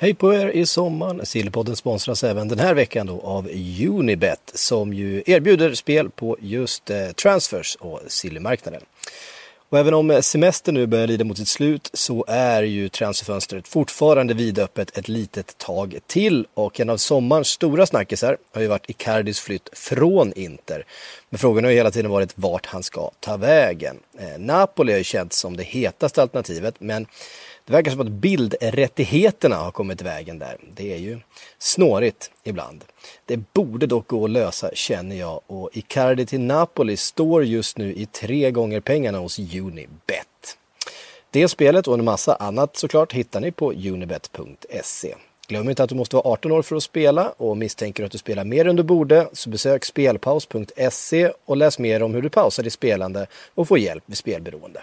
Hej på er i sommaren! Sillypodden sponsras även den här veckan då av Unibet som ju erbjuder spel på just eh, transfers och sillymarknaden. Och även om semestern nu börjar lida mot sitt slut så är ju transferfönstret fortfarande vidöppet ett litet tag till och en av sommarens stora snackisar har ju varit Icardis flytt från Inter. Men frågan har ju hela tiden varit vart han ska ta vägen. Eh, Napoli har ju känts som det hetaste alternativet men det verkar som att bildrättigheterna har kommit i vägen där. Det är ju snårigt ibland. Det borde dock gå att lösa känner jag och Icardi till Napoli står just nu i tre gånger pengarna hos Unibet. Det spelet och en massa annat såklart hittar ni på unibet.se. Glöm inte att du måste vara 18 år för att spela och misstänker att du spelar mer än du borde så besök spelpaus.se och läs mer om hur du pausar ditt spelande och får hjälp vid spelberoende.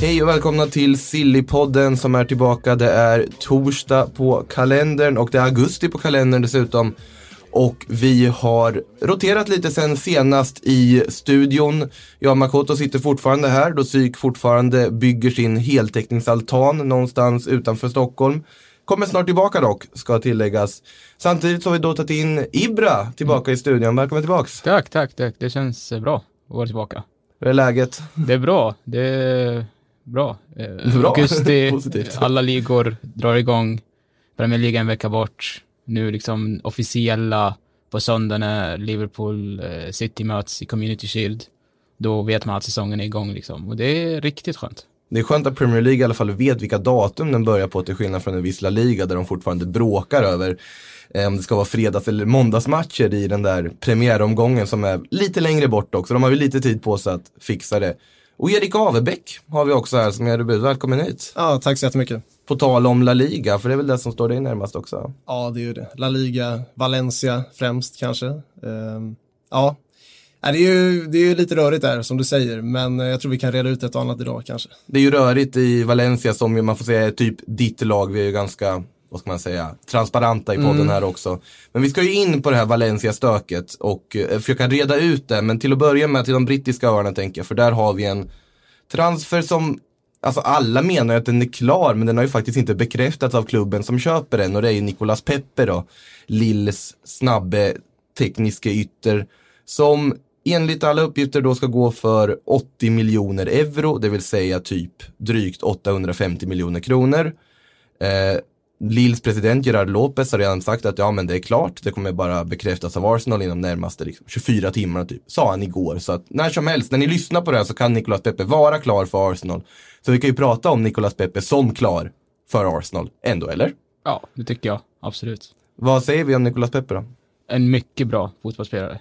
Hej och välkomna till Sillypodden som är tillbaka. Det är torsdag på kalendern och det är augusti på kalendern dessutom. Och vi har roterat lite sen senast i studion. Jag och Makoto sitter fortfarande här då Psyk fortfarande bygger sin heltäckningsaltan någonstans utanför Stockholm. Kommer snart tillbaka dock, ska tilläggas. Samtidigt så har vi då tagit in Ibra tillbaka i studion. Välkommen tillbaks. Tack, tack, tack. Det känns eh, bra att vara tillbaka. Hur är läget? Det är bra. Det är bra. Bra. Augusti, alla ligor drar igång. Premier League en vecka bort. Nu liksom officiella på söndag när Liverpool eh, City möts i Community Shield. Då vet man att säsongen är igång liksom. Och det är riktigt skönt. Det är skönt att Premier League i alla fall vet vilka datum den börjar på till skillnad från en viss La Liga där de fortfarande bråkar över eh, om det ska vara fredags eller måndagsmatcher i den där premiäromgången som är lite längre bort också. De har ju lite tid på sig att fixa det. Och Erik Avebäck har vi också här som är debut. Välkommen hit. Ja, tack så jättemycket. På tal om La Liga, för det är väl det som står dig närmast också. Ja, det är ju det. La Liga, Valencia främst kanske. Ehm, ja, det är, ju, det är ju lite rörigt där som du säger, men jag tror vi kan reda ut ett och annat idag kanske. Det är ju rörigt i Valencia som ju man får säga är typ ditt lag. Vi är ju ganska, vad ska man säga, transparenta i podden Mm. här också. Men vi ska ju in på det här Valencia-stöket och eh, försöka reda ut det. Men till att börja med till de brittiska öarna tänker jag, för där har vi en transfer som Alltså alla menar ju att den är klar men den har ju faktiskt inte bekräftats av klubben som köper den och det är ju Nicolas Pepe då. Lills snabbe tekniska ytter som enligt alla uppgifter då ska gå för 80 miljoner euro, det vill säga typ drygt 850 miljoner kronor. Eh, Lills president Gerard Lopez har redan sagt att ja men det är klart, det kommer bara bekräftas av Arsenal inom närmaste liksom, 24 timmar typ, sa han igår. Så att när som helst, när ni lyssnar på det här så kan Nicolas Pepe vara klar för Arsenal. Så vi kan ju prata om Nicolas Pepe som klar för Arsenal ändå, eller? Ja, det tycker jag. Absolut. Vad säger vi om Nicolas Pepe då? En mycket bra fotbollsspelare.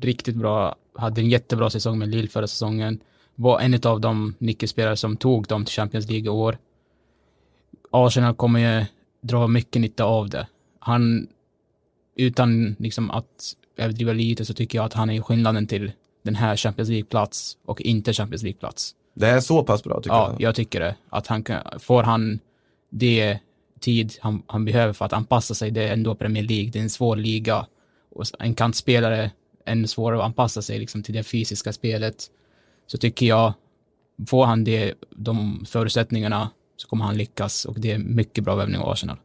Riktigt bra. Hade en jättebra säsong med Lille förra säsongen. Var en av de nyckelspelare som tog dem till Champions League i år. Arsenal kommer ju dra mycket nytta av det. Han, utan liksom att överdriva lite så tycker jag att han är skillnaden till den här Champions League-plats och inte Champions League-plats. Det är så pass bra tycker Ja, jag. jag tycker det. Att han kan, får han det tid han, han behöver för att anpassa sig, det är ändå Premier League, det är en svår liga. Och en kantspelare ännu svårare att anpassa sig liksom, till det fysiska spelet. Så tycker jag, får han det, de förutsättningarna så kommer han lyckas och det är mycket bra värvning av Arsenal.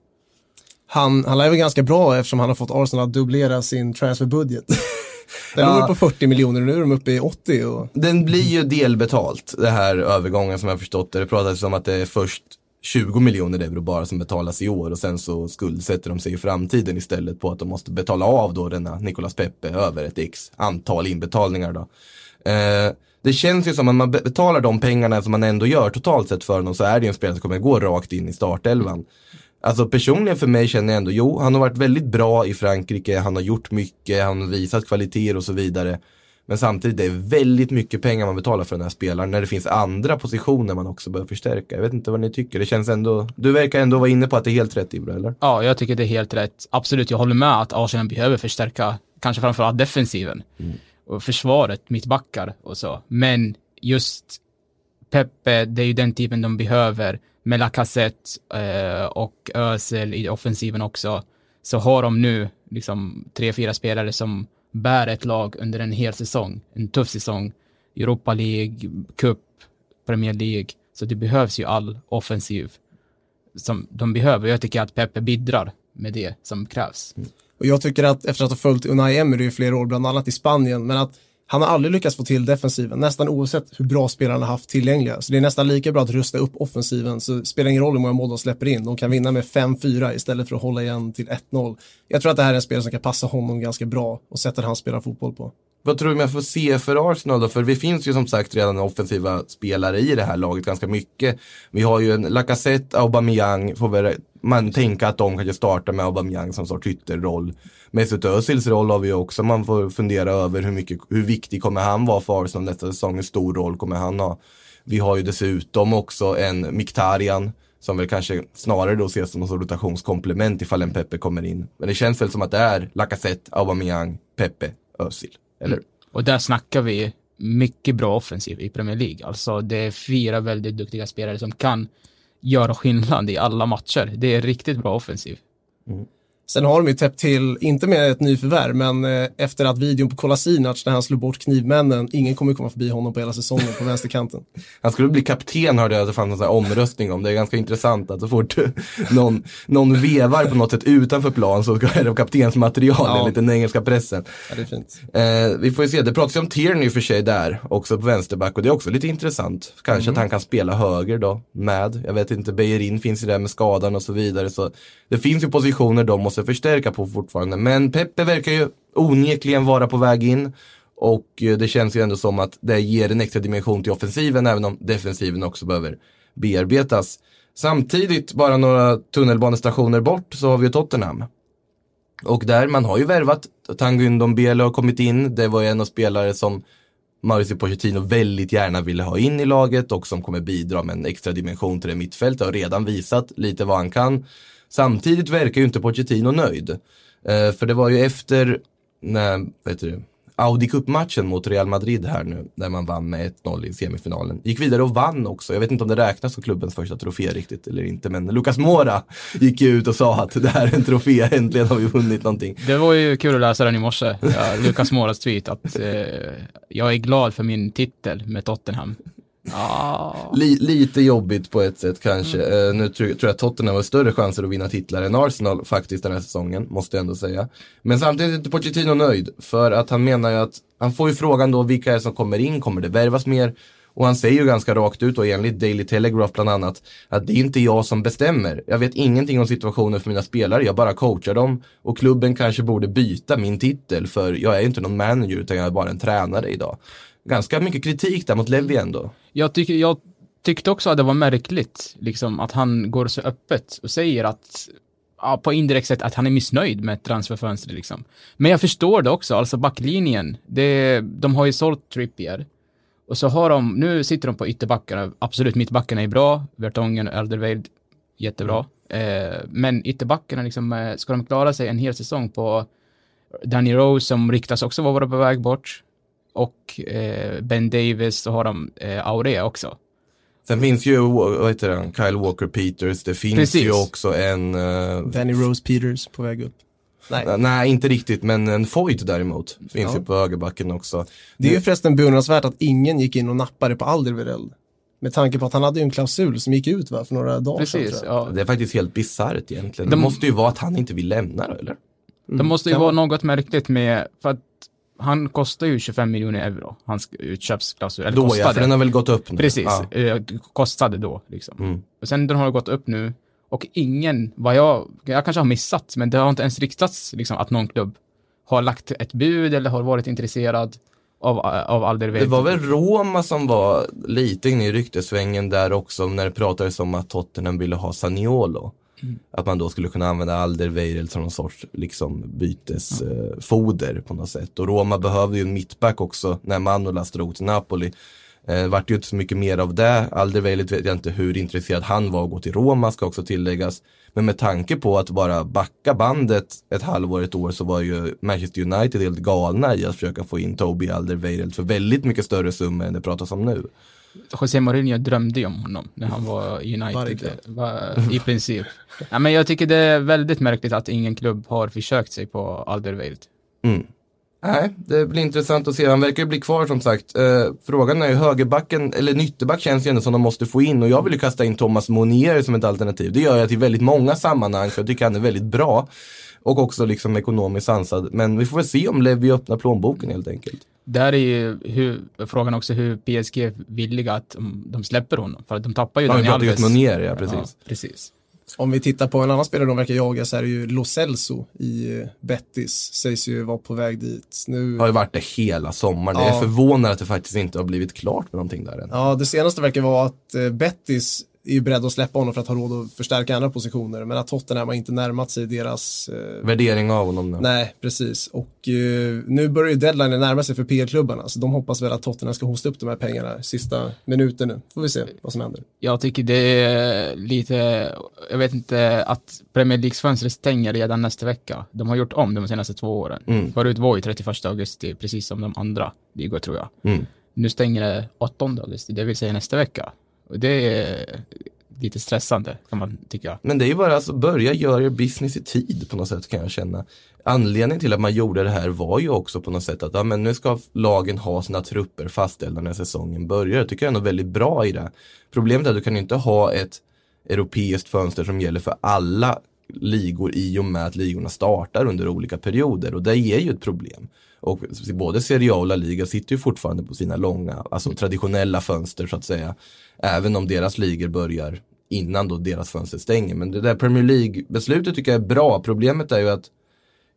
Han, han lär väl ganska bra eftersom han har fått Arsenal att dubblera sin transferbudget. Den Ja. låg på 40 miljoner och nu är de uppe i 80 och Den blir ju delbetalt, det här övergången som jag förstått det. Det pratades om att det är först 20 miljoner euro bara som betalas i år och sen så skuldsätter de sig i framtiden istället på att de måste betala av då denna Nicolas Pepe över ett x antal inbetalningar då. Eh, det känns ju som att man be- betalar de pengarna som man ändå gör totalt sett för honom så är det ju en spelare som kommer gå rakt in i startelvan. Alltså personligen för mig känner jag ändå, jo han har varit väldigt bra i Frankrike, han har gjort mycket, han har visat kvaliteter och så vidare. Men samtidigt det är väldigt mycket pengar man betalar för den här spelaren när det finns andra positioner man också behöver förstärka. Jag vet inte vad ni tycker. Det känns ändå, du verkar ändå vara inne på att det är helt rätt Ibra, eller? Ja, jag tycker det är helt rätt. Absolut, jag håller med att Arsenal behöver förstärka, kanske framförallt defensiven. Och försvaret, mittbackar och så. Men just Pepe, det är ju den typen de behöver. Med Lacazette eh, och Özil i offensiven också. Så har de nu liksom tre, fyra spelare som bär ett lag under en hel säsong. En tuff säsong. Europa League, Cup, Premier League. Så det behövs ju all offensiv som de behöver. Jag tycker att Pepe bidrar med det som krävs. Och jag tycker att efter att ha följt Unai Emery i flera år, bland annat i Spanien, men att han har aldrig lyckats få till defensiven, nästan oavsett hur bra spelarna haft tillgängliga. Så det är nästan lika bra att rusta upp offensiven, så det spelar ingen roll hur många mål de släpper in. De kan vinna med 5-4 istället för att hålla igen till 1-0. Jag tror att det här är en spelare som kan passa honom ganska bra och sättet han spelar fotboll på. Vad tror du man får se för Arsenal då? För vi finns ju som sagt redan offensiva spelare i det här laget ganska mycket. Vi har ju en Lacazette, Aubameyang, får väl man tänka att de kanske startar med Aubameyang som sorts ytterroll. Mesut Özils roll har vi ju också, man får fundera över hur, mycket, hur viktig kommer han vara för Arsenal nästa säsong, hur stor roll kommer han ha. Vi har ju dessutom också en Miktarian som väl kanske snarare då ses som något rotationskomplement ifall en Pepe kommer in. Men det känns väl som att det är Lacazette, Aubameyang, Pepe, Özil. Eller? Och där snackar vi mycket bra offensiv i Premier League. Alltså det är fyra väldigt duktiga spelare som kan göra skillnad i alla matcher. Det är riktigt bra offensiv. Sen har de ju täppt till, inte med ett nyförvärv, men eh, efter att videon på Kolasinac när han slog bort knivmännen, ingen kommer komma förbi honom på hela säsongen på vänsterkanten. Han skulle bli kapten hörde jag att det fanns en sån här omröstning om. Det är ganska intressant att så fort någon, någon vevar på något sätt utanför plan så är det kaptensmaterial Ja. enligt den engelska pressen. Ja, det är fint. Eh, vi får ju se, det pratas ju om Tierney i och för sig där, också på vänsterback och det är också lite intressant. Kanske att han kan spela höger då, med. Jag vet inte, Bejerin finns ju där med skadan och så vidare. Så det finns ju positioner de måste förstärka på fortfarande. Men Peppe verkar ju onekligen vara på väg in. Och eh, det känns ju ändå som att det ger en extra dimension till offensiven, även om defensiven också behöver bearbetas. Samtidigt, bara några tunnelbanestationer bort, så har vi ju Tottenham. Och där, man har ju värvat, Tanguy Ndombele har kommit in, det var ju en av spelare som Mauricio Pochettino väldigt gärna ville ha in i laget och som kommer bidra med en extra dimension till det mittfältet och har redan visat lite vad han kan. Samtidigt verkar ju inte Pochettino nöjd. Eh, för det var ju efter, när, vad heter det, Audi Cup-matchen mot Real Madrid här nu, där man vann med 1-0 i semifinalen. Gick vidare och vann också. Jag vet inte om det räknas som klubbens första trofé riktigt eller inte, men Lucas Mora gick ju ut och sa att det här är en trofé, äntligen har vi vunnit någonting. Det var ju kul att läsa den i morse, ja, Lucas Moras tweet, att eh, jag är glad för min titel med Tottenham. Li, lite jobbigt på ett sätt kanske. Eh, nu tror, tror jag att Tottenham har större chanser att vinna titlar än Arsenal faktiskt den här säsongen, måste jag ändå säga. Men samtidigt är inte Pochettino nöjd, för att han menar ju att, han får ju frågan då vilka är det som kommer in, kommer det värvas mer? Och han säger ju ganska rakt ut och enligt Daily Telegraph bland annat att det är inte jag som bestämmer. Jag vet ingenting om situationen för mina spelare, jag bara coachar dem. Och klubben kanske borde byta min titel för jag är inte någon manager utan jag är bara en tränare idag. Ganska mycket kritik där mot Levy ändå. jag, tycker, jag tyckte också att det var märkligt, liksom, att han går så öppet och säger att Ja, på indirekt sätt att han är missnöjd med transferfönstret liksom. Men jag förstår det också, alltså backlinjen, det, de har ju sålt Trippier. Och så har de, nu sitter de på ytterbackarna, absolut mittbackarna är bra, Vertongen och Elderweireld, jättebra. Eh, men ytterbackarna liksom, eh, ska de klara sig en hel säsong på Danny Rose som riktas också vara på väg bort. Och eh, Ben Davis, så har de eh, Aurea också. Sen finns ju, vad heter han, Kyle Walker Peters, det finns Precis. ju också en, eh, Danny Rose Peters på väg upp. Nej. nej inte riktigt, men en Foyt däremot, finns Ja. ju på högerbacken också. Det är ju förresten beundransvärt att ingen gick in och nappade på Alderweireld. Med tanke på att han hade ju en klausul som gick ut va, för några dagar sedan. Precis, jag. ja. Det är faktiskt helt bisarrt egentligen. De- Det måste ju vara att han inte vill lämna då, eller? Det måste ju vara. något märkligt med, för att han kostar ju 25 miljoner euro, hans utköpsklausul. Eller Då ja, kostade. för den har väl gått upp nu. Precis, Ja. eh, kostade då liksom. Mm. Och sen den har gått upp nu och ingen, vad jag, jag kanske har missat, men det har inte ens riktats liksom att någon klubb har lagt ett bud eller har varit intresserad av, av Det Alderweireld. var väl Roma som var lite inne i ryktesvängen där också när det pratades om att Tottenham ville ha Saniolo. Att man då skulle kunna använda Alderweireld som någon sorts liksom bytesfoder eh, på något sätt. Och Roma behövde ju en mittback också när Manolas drog till Napoli. Eh, vart ju inte så mycket mer av det. Alderweireld vet jag inte hur intresserad han var att gå till Roma ska också tilläggas. Men med tanke på att bara backa bandet ett halvår, ett år så var ju Manchester United helt galna i att försöka få in Toby Alderweireld för väldigt mycket större summor än det pratas om nu. José Mourinho drömde ju om honom när han var i United. I princip. Ja, men jag tycker det är väldigt märkligt att ingen klubb har försökt sig på Alderweireld. Mm. Nej, det blir intressant att se. Han verkar ju bli kvar som sagt. Eh, frågan är ju högerbacken, eller nytterback känns ju ändå som de måste få in och jag vill ju kasta in Thomas Monier som ett alternativ. Det gör jag till väldigt många sammanhang för jag tycker han är väldigt bra. Och också liksom ekonomiskt sansad. Men vi får väl se om Levi öppnar plånboken helt enkelt. Där är ju hur, frågan också hur PSG är villiga att um, de släpper honom. För att de tappar ju Ja, just Alves. Monier, ja precis. Ja, precis. Om vi tittar på en annan spelare de verkar jaga så är det ju Lo Celso i eh, Betis. Sägs ju vara på väg dit. Nu, Har ju varit det hela sommaren. Jag är Ja. förvånad att det faktiskt inte har blivit klart med någonting där än. ja, det senaste verkar vara att eh, Betis är ju beredd att släppa honom för att ha råd att förstärka andra positioner. Men att Tottenham har inte närmat sig deras eh, Värdering av honom nu. Nej, precis. Och eh, nu börjar ju deadline närma sig för PL-klubbarna, så de hoppas väl att Tottenham ska hosta upp de här pengarna sista minuten nu. Får vi se vad som händer. Jag tycker det är lite, jag vet inte, att Premier Leagues fönster stänger redan nästa vecka. De har gjort om de senaste två åren. Mm. Förut var ju 31 augusti, precis som de andra ligor tror jag. Mm. Nu stänger det 8 augusti, det vill säga nästa vecka. Det är lite stressande kan man tycka. Men det är ju bara att börja göra er business i tid på något sätt kan jag känna. Anledningen till att man gjorde det här var ju också på något sätt att ja, men nu ska lagen ha sina trupper fastställda när säsongen börjar. Jag tycker jag är nog väldigt bra i det. Problemet är att du kan inte ha ett europeiskt fönster som gäller för alla ligor i och med att ligorna startar under olika perioder och det ger ju ett problem. Och både Serie A och La Liga sitter ju fortfarande på sina långa, alltså traditionella fönster så att säga. Även om deras ligor börjar innan då deras fönster stänger. Men det där Premier League-beslutet tycker jag är bra. Problemet är ju att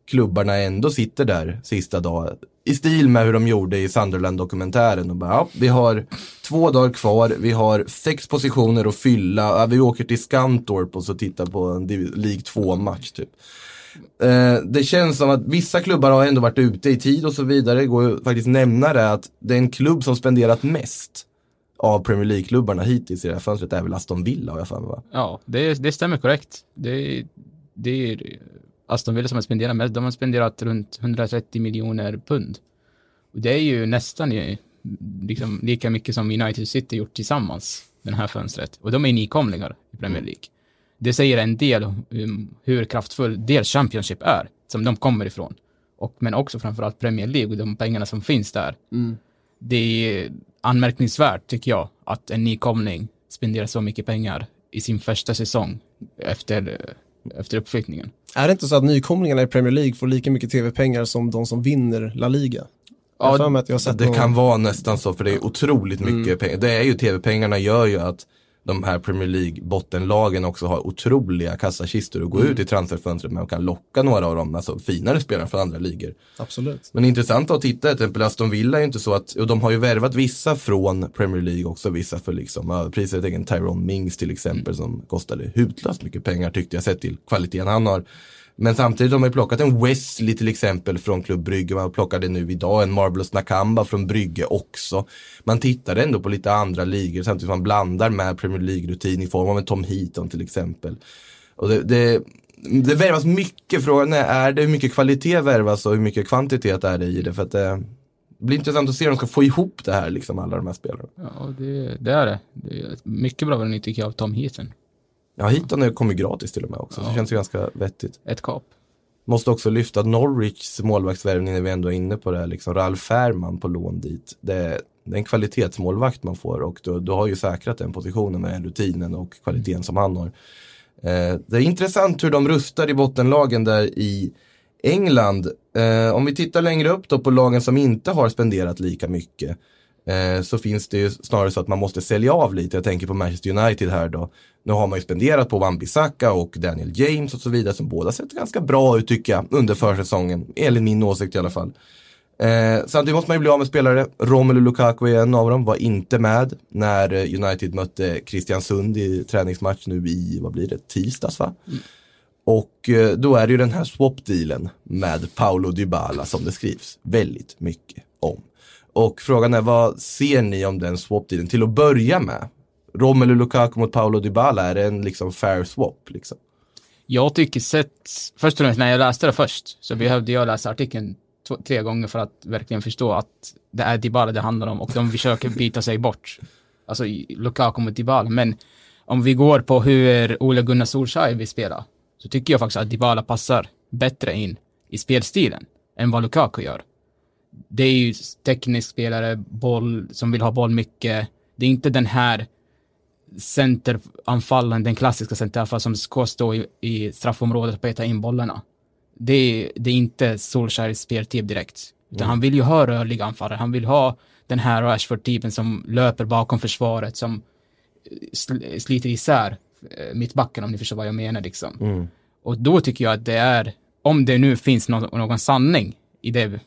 klubbarna ändå sitter där sista dagen. I stil med hur de gjorde i Sunderland-dokumentären. Och bara, ja, vi har två dagar kvar, vi har sex positioner att fylla. Ja, vi åker till Scantorp och så tittar på en League 2-match typ. Eh, det känns som att vissa klubbar har ändå varit ute i tid och så vidare. Det går ju faktiskt nämna det att det är en klubb som spenderat mest av Premier League-klubbarna hittills i det här fönstret är väl Aston Villa har jag för mig va? Ja, det, det stämmer korrekt. Det, det är Aston Villa som har spenderat mest. De har spenderat runt 130 miljoner pund. Och det är ju nästan liksom, lika mycket som United City gjort tillsammans, den här fönstret. Och de är nykomlingar i Premier League. Det säger en del om hur kraftfull dels Championship är, som de kommer ifrån. Och, men också framförallt Premier League och de pengarna som finns där. Det är anmärkningsvärt, tycker jag, att en nykomling spenderar så mycket pengar i sin första säsong efter, efter uppflyttningen. Är det inte så att nykomlingarna i Premier League får lika mycket tv-pengar som de som vinner La Liga? Ja, Det någon- kan vara nästan så för det är otroligt mycket pengar. Det är ju tv-pengarna gör ju att de här Premier League bottenlagen också har otroliga kassakistor att gå ut i transferfönstret med och kan locka några av dem, alltså finare spelare från andra ligor. Absolut. Men intressant att titta, till exempel Aston Villa är ju inte så att, och de har ju värvat vissa från Premier League också, vissa för liksom överpriset, egen Tyrone Mings till exempel som kostade hutlöst mycket pengar tyckte jag sett till kvaliteten han har. Men samtidigt har man ju plockat en Wesley till exempel från Klubb Brygge, man plockade nu idag en Marvelous Nakamba från Brygge också. Man tittar ändå på lite andra ligor samtidigt som man blandar med Premier League-rutin i form av en Tom Heaton till exempel. Och det, det, det värvas mycket, frågan är, är det hur mycket kvalitet värvas och hur mycket kvantitet är det i det? För att eh, det blir intressant att se hur de ska få ihop det här, liksom alla de här spelarna. Ja, det, det är det. Det är mycket bra värvning tycker jag av Tom Heaton. Ja, Heaton har kommit gratis till och med också, så det känns ju ganska vettigt. Ett kap. Måste också lyfta Norwichs målvaktsvärvning när vi ändå är inne på det här, liksom Ralf Fährman på lån dit. Det är, det är en kvalitetsmålvakt man får och du, du har ju säkrat den positionen med den rutinen och kvaliteten som han har. Eh, det är intressant hur de rustar i bottenlagen där i England. Eh, om vi tittar längre upp då på lagen som inte har spenderat lika mycket eh, så finns det ju snarare så att man måste sälja av lite. Jag tänker på Manchester United här då. Nu har man ju spenderat på Wan-Bissaka och Daniel James och så vidare som båda sett ganska bra ut tycker jag under försäsongen, enligt min åsikt i alla fall. Eh, samtidigt måste man ju bli av med spelare. Romelu Lukaku är en av dem, var inte med när United mötte Kristiansund i träningsmatch nu i, vad blir det, tisdags va? Och eh, då är det ju den här swap-dealen med Paolo Dybala som det skrivs väldigt mycket om. Och frågan är vad ser ni om den swap-dealen till att börja med? Romelu Lukaku mot Paolo Dybala, är det en liksom fair swap? Liksom? Jag tycker sett, först och främst när jag läste det först, så behövde jag läsa artikeln två, tre gånger för att verkligen förstå att det är Dybala det handlar om och de försöker byta sig bort. Alltså Lukaku mot Dybala. Men om vi går på hur Ole Gunnar Solskjaer vill spela, så tycker jag faktiskt att Dybala passar bättre in i spelstilen än vad Lukaku gör. Det är ju teknisk spelare, boll, som vill ha boll mycket. Det är inte den här centeranfallen, den klassiska centeranfallen som ska stå i, i straffområdet och peta in bollarna. Det är, det är inte Solskjaers speltyp direkt. Utan han vill ju ha rörliga anfallare. Han vill ha den här Rashford-typen som löper bakom försvaret, som sl- sliter isär eh, mittbacken om ni förstår vad jag menar liksom. Och då tycker jag att det är, om det nu finns någon, någon sanning i det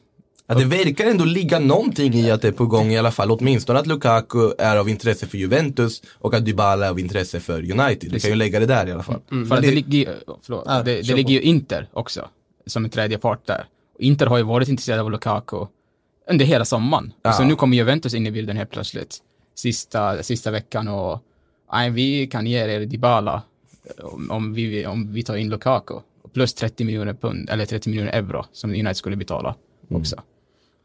Ja, det verkar ändå ligga någonting i att det är på gång i alla fall. Åtminstone att Lukaku är av intresse för Juventus och att Dybala är av intresse för United. Vi kan ju lägga det där i alla fall. För att det, ligger ju, förlåt, Ja, det, det ligger ju Inter också, som en tredje part där. Inter har ju varit intresserade av Lukaku under hela sommaren. Ja. Så nu kommer Juventus in i bilden helt plötsligt. Sista, sista veckan och, nej, vi kan ge er Dybala om, om, vi, om vi tar in Lukaku. Plus 30 miljoner pund, eller 30 miljoner euro, som United skulle betala också. Mm,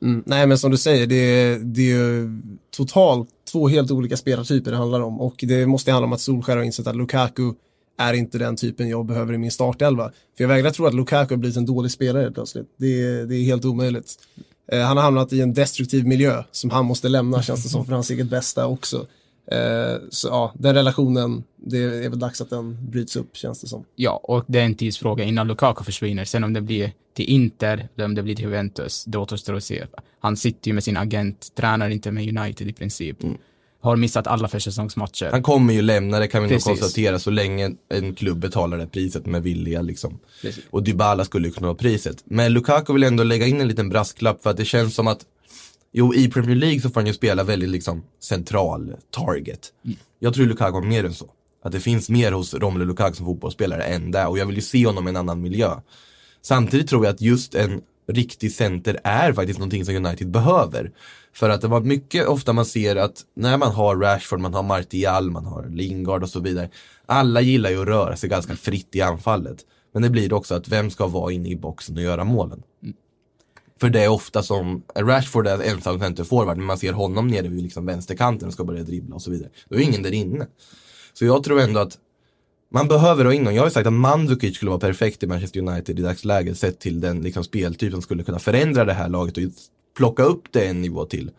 Mm, nej men som du säger, det är, det är ju totalt två helt olika spelartyper det handlar om och det måste handla om att Solskär har insett att Lukaku är inte den typen jag behöver i min startelva. För jag vägrar tro att Lukaku har blivit en dålig spelare helt plötsligt. Det är, det är helt omöjligt. Eh, han har hamnat i en destruktiv miljö som han måste lämna känns det som för hans eget bästa också. Eh, så ja, den relationen, det är väl dags att den bryts upp känns det som. Ja, och det är en tidsfråga innan Lukaku försvinner. Sen om det blir till Inter, eller om det blir till Juventus, det återstår att se. Han sitter ju med sin agent, tränar inte med United i princip. Har missat alla försäsongsmatcher. Han kommer ju lämna det kan vi nog Precis. konstatera så länge en klubb betalar det priset med vilja liksom. Precis. Och Dybala skulle ju kunna ha priset. Men Lukaku vill ändå lägga in en liten brasklapp för att det känns som att Jo, i Premier League så får han ju spela väldigt liksom central target. Jag tror Lukaku har mer än så. Att det finns mer hos Romelu Lukaku som fotbollsspelare än det. Och jag vill ju se honom i en annan miljö. Samtidigt tror jag att just en riktig center är faktiskt någonting som United behöver. För att det var mycket ofta man ser att när man har Rashford, man har Martial, man har Lingard och så vidare. Alla gillar ju att röra sig ganska fritt i anfallet. Men det blir också att vem ska vara inne i boxen och göra målen? För det är ofta som, Rashford är ensam centerforward, men man ser honom nere vid liksom vänsterkanten och ska börja dribbla och så vidare. Då är ingen där inne. Så jag tror ändå att man behöver ha in någon. Jag har ju sagt att Mandzukic skulle vara perfekt i Manchester United i dagsläget sett till den liksom, speltyp som skulle kunna förändra det här laget och plocka upp det en nivå till.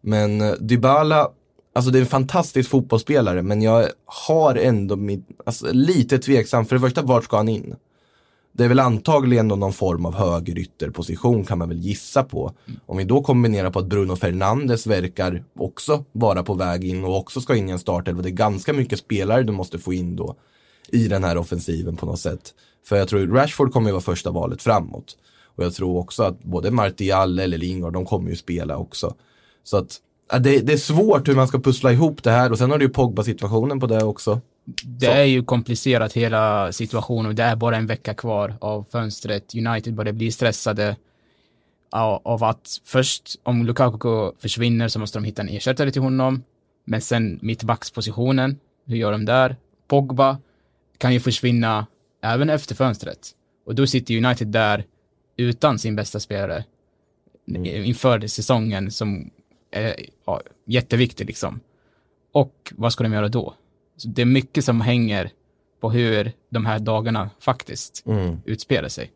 Men eh, Dybala, alltså det är en fantastisk fotbollsspelare men jag har ändå mitt, alltså, lite tveksam. För det första, vart ska han in? Det är väl antagligen någon form av högerytterposition kan man väl gissa på. Om vi då kombinerar på att Bruno Fernandes verkar också vara på väg in och också ska in i en startelva. Det är ganska mycket spelare du måste få in då i den här offensiven på något sätt. För jag tror Rashford kommer ju vara första valet framåt. Och jag tror också att både Martial eller Lingard, de kommer ju spela också. Så att det, det är svårt hur man ska pussla ihop det här och sen har du ju Pogba-situationen på det också. Det är ju komplicerat hela situationen och det är bara en vecka kvar av fönstret. United börjar bli stressade av, att först om Lukaku försvinner så måste de hitta en ersättare till honom. Men sen mittbackspositionen, hur gör de där? Pogba kan ju försvinna även efter fönstret. Och då sitter United där utan sin bästa spelare inför säsongen som är ja, jätteviktig liksom. Och vad ska de göra då? Så det är mycket som hänger på hur de här dagarna faktiskt Mm. utspelar sig.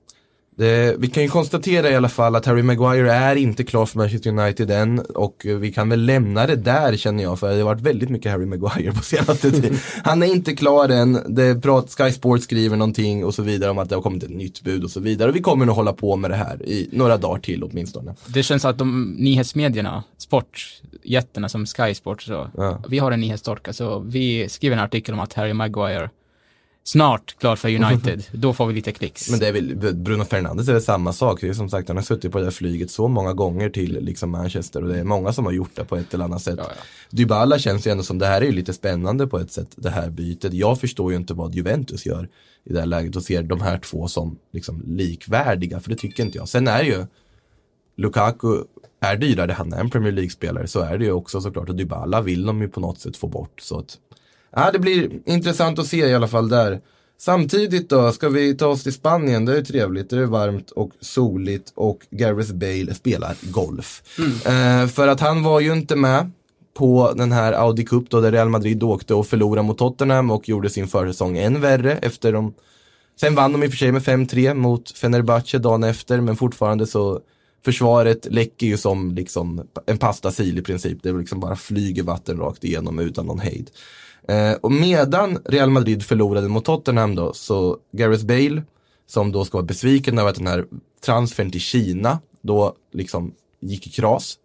Det, vi kan ju konstatera i alla fall att Harry Maguire är inte klar för Manchester United än och eh, vi kan väl lämna det där känner jag för det har varit väldigt mycket Harry Maguire på senaste tiden. Han är inte klar än, det prat, Sky Sports skriver någonting och så vidare om att det har kommit ett nytt bud och så vidare och vi kommer nog hålla på med det här i några dagar till åtminstone. Det känns att de nyhetsmedierna, sportjättarna som Sky Sports, så, Ja. vi har en nyhetstorka, så vi skriver en artikel om att Harry Maguire snart klar för United. Då får vi lite klicks. Men det är väl, Bruno Fernandes är väl samma sak. Det är som sagt, han har suttit på det där flyget så många gånger till liksom Manchester och det är många som har gjort det på ett eller annat sätt. Ja, ja. Dybala känns ju ändå som, det här är ju lite spännande på ett sätt, det här bytet. Jag förstår ju inte vad Juventus gör i det här läget och ser de här två som liksom likvärdiga, för det tycker inte jag. Sen är ju Lukaku är dyrare, han är en Premier League-spelare, så är det ju också såklart. Och Dybala vill de ju på något sätt få bort. Så att, ja, det blir intressant att se i alla fall där. Samtidigt då ska vi ta oss till Spanien, det är ju trevligt, det är varmt och soligt och Gareth Bale spelar golf. Eh, för att han var ju inte med på den här Audi Cup då där Real Madrid åkte och förlorade mot Tottenham och gjorde sin försäsong än värre efter de Sen vann de i och för sig med 5-3 mot Fenerbahce dagen efter men fortfarande så Försvaret läcker ju som liksom en pastasil i princip. Det liksom bara flyger vatten rakt igenom utan någon hejd. Eh, och medan Real Madrid förlorade mot Tottenham då, så Gareth Bale, som då ska vara besviken över att den här transfern till Kina då liksom gick i kras.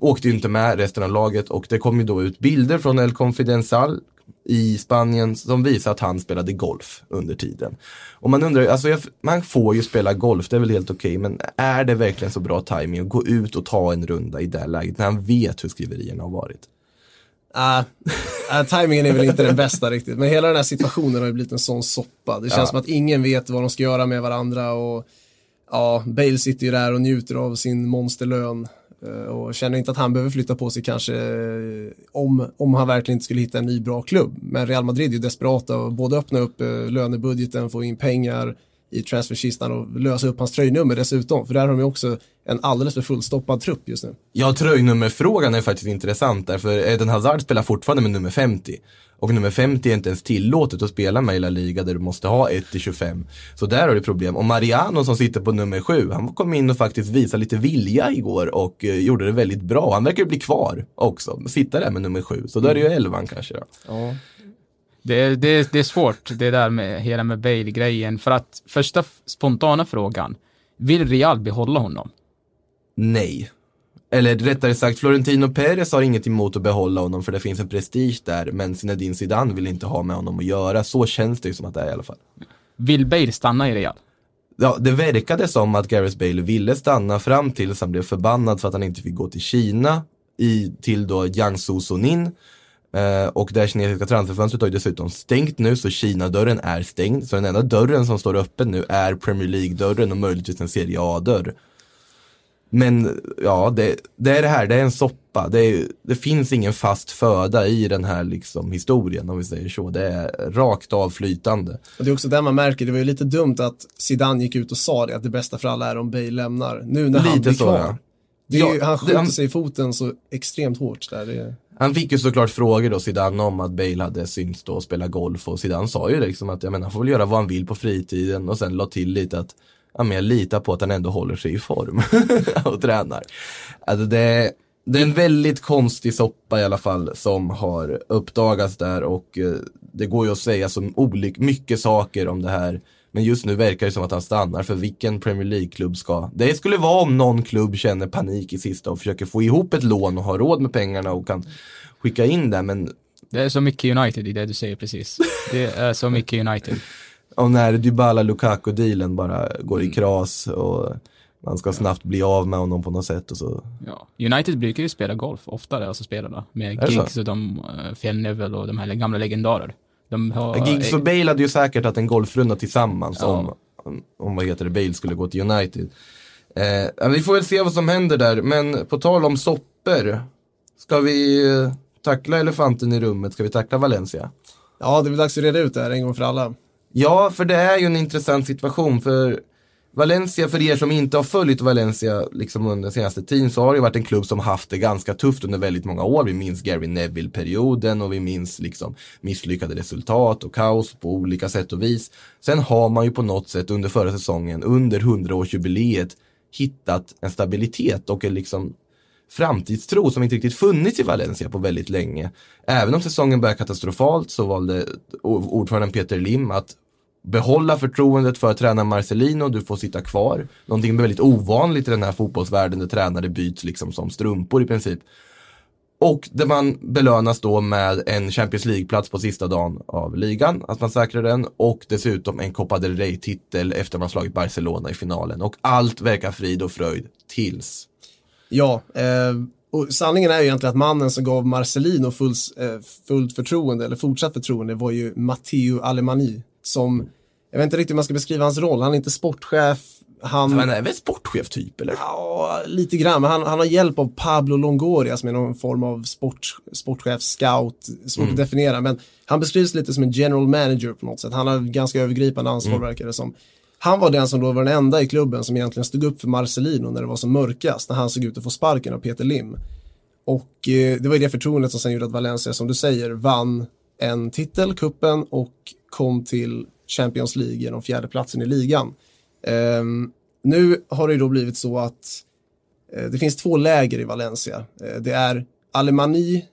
Åkte ju inte med resten av laget och det kom ju då ut bilder från El Confidencial i Spanien som visar att han spelade golf under tiden. Och man undrar, alltså jag, man får ju spela golf, det är väl helt okej, men är det verkligen så bra timing att gå ut och ta en runda i det här läget när han vet hur skriverierna har varit? Uh, uh, timingen är väl inte den bästa riktigt, men hela den här situationen har ju blivit en sån soppa. Det känns Ja. som att ingen vet vad de ska göra med varandra och ja, Bale sitter ju där och njuter av sin monsterlön eh, och känner inte att han behöver flytta på sig kanske eh, om, om han verkligen inte skulle hitta en ny bra klubb. Men Real Madrid är ju desperata och både öppna upp eh, lönebudgeten, få in pengar i transferkistan och lösa upp hans tröjnummer dessutom, för där har de ju också en alldeles för fullstoppad trupp just nu. Ja, tröjnummerfrågan är faktiskt intressant där, för Eden Hazard spelar fortfarande med nummer 50. Och nummer 50 är inte ens tillåtet att spela med i La Liga där du måste ha 1-25. Så där har du problem. Och Mariano som sitter på nummer 7, han kom in och faktiskt visade lite vilja igår och eh, gjorde det väldigt bra. Han verkar bli kvar också, sitta där med nummer 7. Så där är ju elvan kanske då. Ja. Det är, det, är, det är svårt det där med hela med Bale-grejen. För att första spontana frågan, vill Real behålla honom? Nej. Eller rättare sagt, Florentino Perez har inget emot att behålla honom för det finns en prestige där. Men Zinedine Zidane vill inte ha med honom att göra. Så känns det ju som att det är i alla fall. Vill Bale stanna i Real? Ja, det verkade som att Gareth Bale ville stanna fram tills han blev förbannad för att han inte fick gå till Kina i, till då Jiangsu Sunin. Eh, och det kinesiska transferfönstret har ju dessutom stängt nu så Kina-dörren är stängd. Så den enda dörren som står öppen nu är Premier League-dörren och möjligtvis en Serie A-dörr. Men ja, det, det är det här, det är en soppa. Det, är, det finns ingen fast föda i den här liksom historien om vi säger så. Det är rakt av flytande. Och det är också där man märker, det var ju lite dumt att Zidane gick ut och sa det, att det bästa för alla är om Bale lämnar. Nu när han Lite blir så, kvar. ja. Det är ju, han det- skjuter han- sig i foten så extremt hårt där. Det, han fick ju såklart frågor då Zidane om att Bale hade synts då och spela golf och Zidane sa ju liksom att jag menar, han får väl göra vad han vill på fritiden och sen la till lite att ja, men jag litar på att han ändå håller sig i form och tränar. Alltså det, det är en väldigt konstig soppa i alla fall som har uppdagats där och eh, det går ju att säga så olik, mycket saker om det här. Men just nu verkar det som att han stannar för vilken Premier League-klubb ska? Det skulle vara om någon klubb känner panik i sista och försöker få ihop ett lån och har råd med pengarna och kan skicka in det. Men Det är så mycket United i det du säger precis. Det är så mycket United. och när Dybala Lukaku-dealen bara går i kras och man ska snabbt bli av med honom på något sätt och så. Ja. United brukar ju spela golf oftare, alltså spelarna. Med? Giggs och de, uh, Phil Neville och de här gamla legendarer. De har, Giggs och Bale hade ju säkert haft en golfrunda tillsammans Ja. om, om, om, vad heter det, Bale skulle gå till United. Eh, vi får väl se vad som händer där, men på tal om sopper, ska vi eh, tackla elefanten i rummet, ska vi tackla Valencia? ja, det är väl dags att reda ut det här en gång för alla. Ja, för det är ju en intressant situation för Valencia, för er som inte har följt Valencia liksom under den senaste tiden så har det varit en klubb som haft det ganska tufft under väldigt många år. Vi minns Gary Neville-perioden och vi minns liksom misslyckade resultat och kaos på olika sätt och vis. Sen har man ju på något sätt under förra säsongen, under 100-årsjubileet, hittat en stabilitet och en liksom framtidstro som inte riktigt funnits i Valencia på väldigt länge. Även om säsongen började katastrofalt så valde ordföranden Peter Lim att behålla förtroendet för tränaren Marcelino, du får sitta kvar. Någonting väldigt ovanligt i den här fotbollsvärlden där tränare byts liksom som strumpor i princip. Och där man belönas då med en Champions League-plats på sista dagen av ligan, att man säkrar den. Och dessutom en Copa del Rey-titel efter man slagit Barcelona i finalen. Och allt verkar frid och fröjd tills. Ja, eh, och sanningen är ju egentligen att mannen som gav Marcelino fulls, eh, fullt förtroende, eller fortsatt förtroende, var ju Matteo Alemani. Som, jag vet inte riktigt hur man ska beskriva hans roll, han är inte sportchef, han... Han är väl sportchef typ eller? Ja, lite grann, men han, han har hjälp av Pablo Longoria som är någon form av sport, sportchef, scout, svårt att definiera, men han beskrivs lite som en general manager på något sätt. Han har ganska övergripande ansvar verkar det som. Han var den som då var den enda i klubben som egentligen stod upp för Marcelino när det var som mörkast, när han såg ut att få sparken av Peter Lim. Och eh, det var ju det förtroendet som sen gjorde att Valencia, som du säger, vann en titel, kuppen och kom till Champions League genom fjärdeplatsen i ligan. Ehm, nu har det ju då blivit så att eh, det finns två läger i Valencia. Eh, det är Alemani,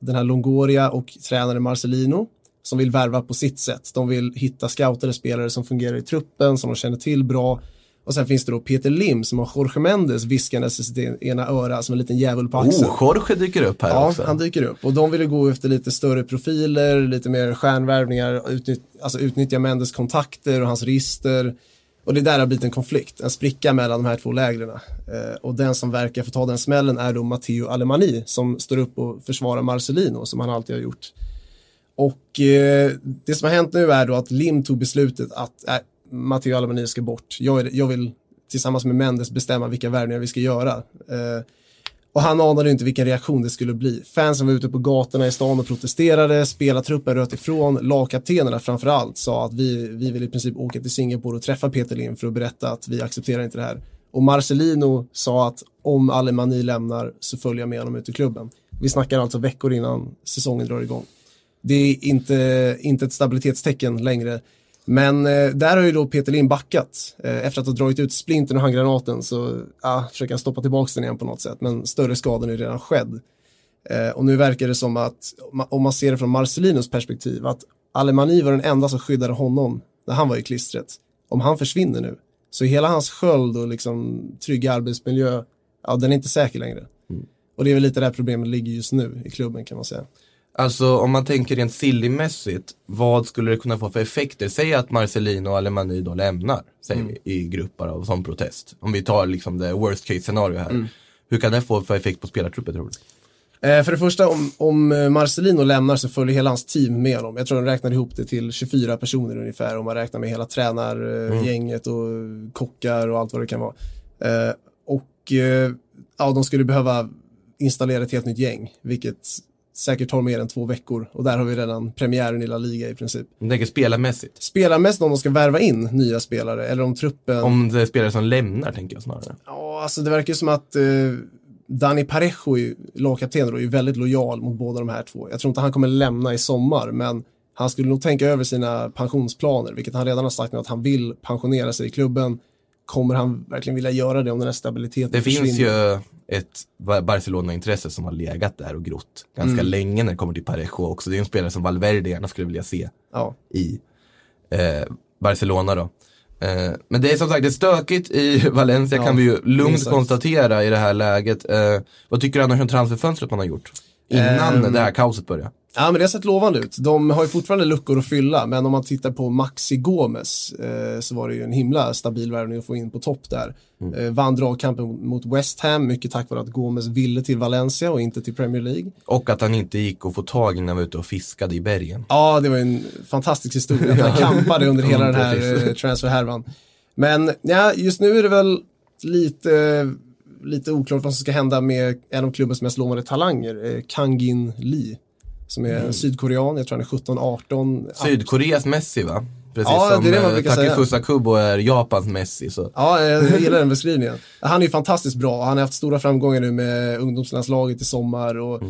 den här Longoria och tränare Marcelino som vill värva på sitt sätt. De vill hitta scoutade spelare som fungerar i truppen, som de känner till bra. Och sen finns det då Peter Lim som har Jorge Mendes viskandes i sitt ena öra som en liten djävul på axeln. Oh, Jorge dyker upp här Ja, också. han dyker upp. Och de ville gå efter lite större profiler, lite mer stjärnvärvningar, utnytt, alltså utnyttja Mendes kontakter och hans register. Och det där har blivit en konflikt, en spricka mellan de här två lägren. Eh, och den som verkar få ta den smällen är då Matteo Alemani som står upp och försvarar Marcelino som han alltid har gjort. Och eh, det som har hänt nu är då att Lim tog beslutet att äh, Matteo Alemani ska bort. Jag, är, jag vill tillsammans med Mendes bestämma vilka värvningar vi ska göra. Eh, och han anade inte vilken reaktion det skulle bli. Fansen var ute på gatorna i stan och protesterade, spelartruppen röt ifrån, lagkaptenerna framför allt sa att vi, vi vill i princip åka till Singapore och träffa Peter Lim för att berätta att vi accepterar inte det här. Och Marcelino sa att om Alemani lämnar så följer jag med honom ut ur klubben. Vi snackar alltså veckor innan säsongen drar igång. Det är inte, inte ett stabilitetstecken längre. Men eh, där har ju då Peter Lim backat. Eh, efter att ha dragit ut splinten och handgranaten så ja, försöker han stoppa tillbaka den igen på något sätt. Men större skadan är redan skedd. Eh, och nu verkar det som att, om man ser det från Marcelinos perspektiv, att Alemani var den enda som skyddade honom när han var i klistret. Om han försvinner nu, så hela hans sköld och liksom trygga arbetsmiljö, ja den är inte säker längre. Och det är väl lite där problemet ligger just nu i klubben kan man säga. Alltså om man tänker rent sillymässigt, vad skulle det kunna få för effekter? Säg att Marcelino och Alemani då lämnar, säger Mm. vi, i grupper av som protest. Om vi tar liksom det worst case scenario här. Mm. Hur kan det få för effekt på spelartruppen tror du? Eh, för det första, om, om eh, Marcelino lämnar så följer hela hans team med honom. Jag tror de räknar ihop det till 24 personer ungefär om man räknar med hela tränargänget och kockar och allt vad det kan vara. Eh, och ja, de skulle behöva installera ett helt nytt gäng, vilket säkert tar mer än två veckor. Och där har vi redan premiären i La Liga i princip. Jag tänker spelarmässigt. Spelarmässigt om de ska värva in nya spelare eller om truppen... Om det är spelare som lämnar tänker jag snarare. Ja, alltså det verkar ju som att eh, Dani Parejo, är- lagkapten, då, är ju väldigt lojal mot båda de här två. Jag tror inte han kommer lämna i sommar, men han skulle nog tänka över sina pensionsplaner, vilket han redan har sagt nu att han vill pensionera sig i klubben. Kommer han verkligen vilja göra det om den här stabiliteten Det finns försvinner? ju ett Ba- Barcelona-intresse som har legat där och grott ganska Mm. länge när det kommer till Parejo också. Det är en spelare som Valverde gärna skulle vilja se Ja. i eh, Barcelona då. Eh, men det är som sagt det är stökigt i Valencia Ja, kan vi ju lugnt konstatera i det här läget. Eh, vad tycker du annars om transferfönstret man har gjort? Innan Ehm, det här kaoset började. Ja, men det har sett lovande ut. De har ju fortfarande luckor att fylla, men om man tittar på Maxi Gomes eh, så var det ju en himla stabil värvning att få in på topp där. Eh, vann dragkampen mot West Ham, mycket tack vare att Gomes ville till Valencia och inte till Premier League. Och att han inte gick att få tag i när han var ute och fiskade i bergen. Ja, det var en fantastisk historia. Att han kampade under hela den här eh, transferhärvan. Men ja, just nu är det väl lite, lite oklart vad som ska hända med en av klubbens mest lovande talanger, eh, Kangin Lee. Som är en sydkorean, jag tror han är 17-18. Sydkoreas Messi va? Precis Ja, som det är det man eh, brukar säga. Takefusa Kubo är Japans Messi. Så. Ja, jag gillar den beskrivningen. Han är ju fantastiskt bra. Han har haft stora framgångar nu med ungdomslandslaget i sommar och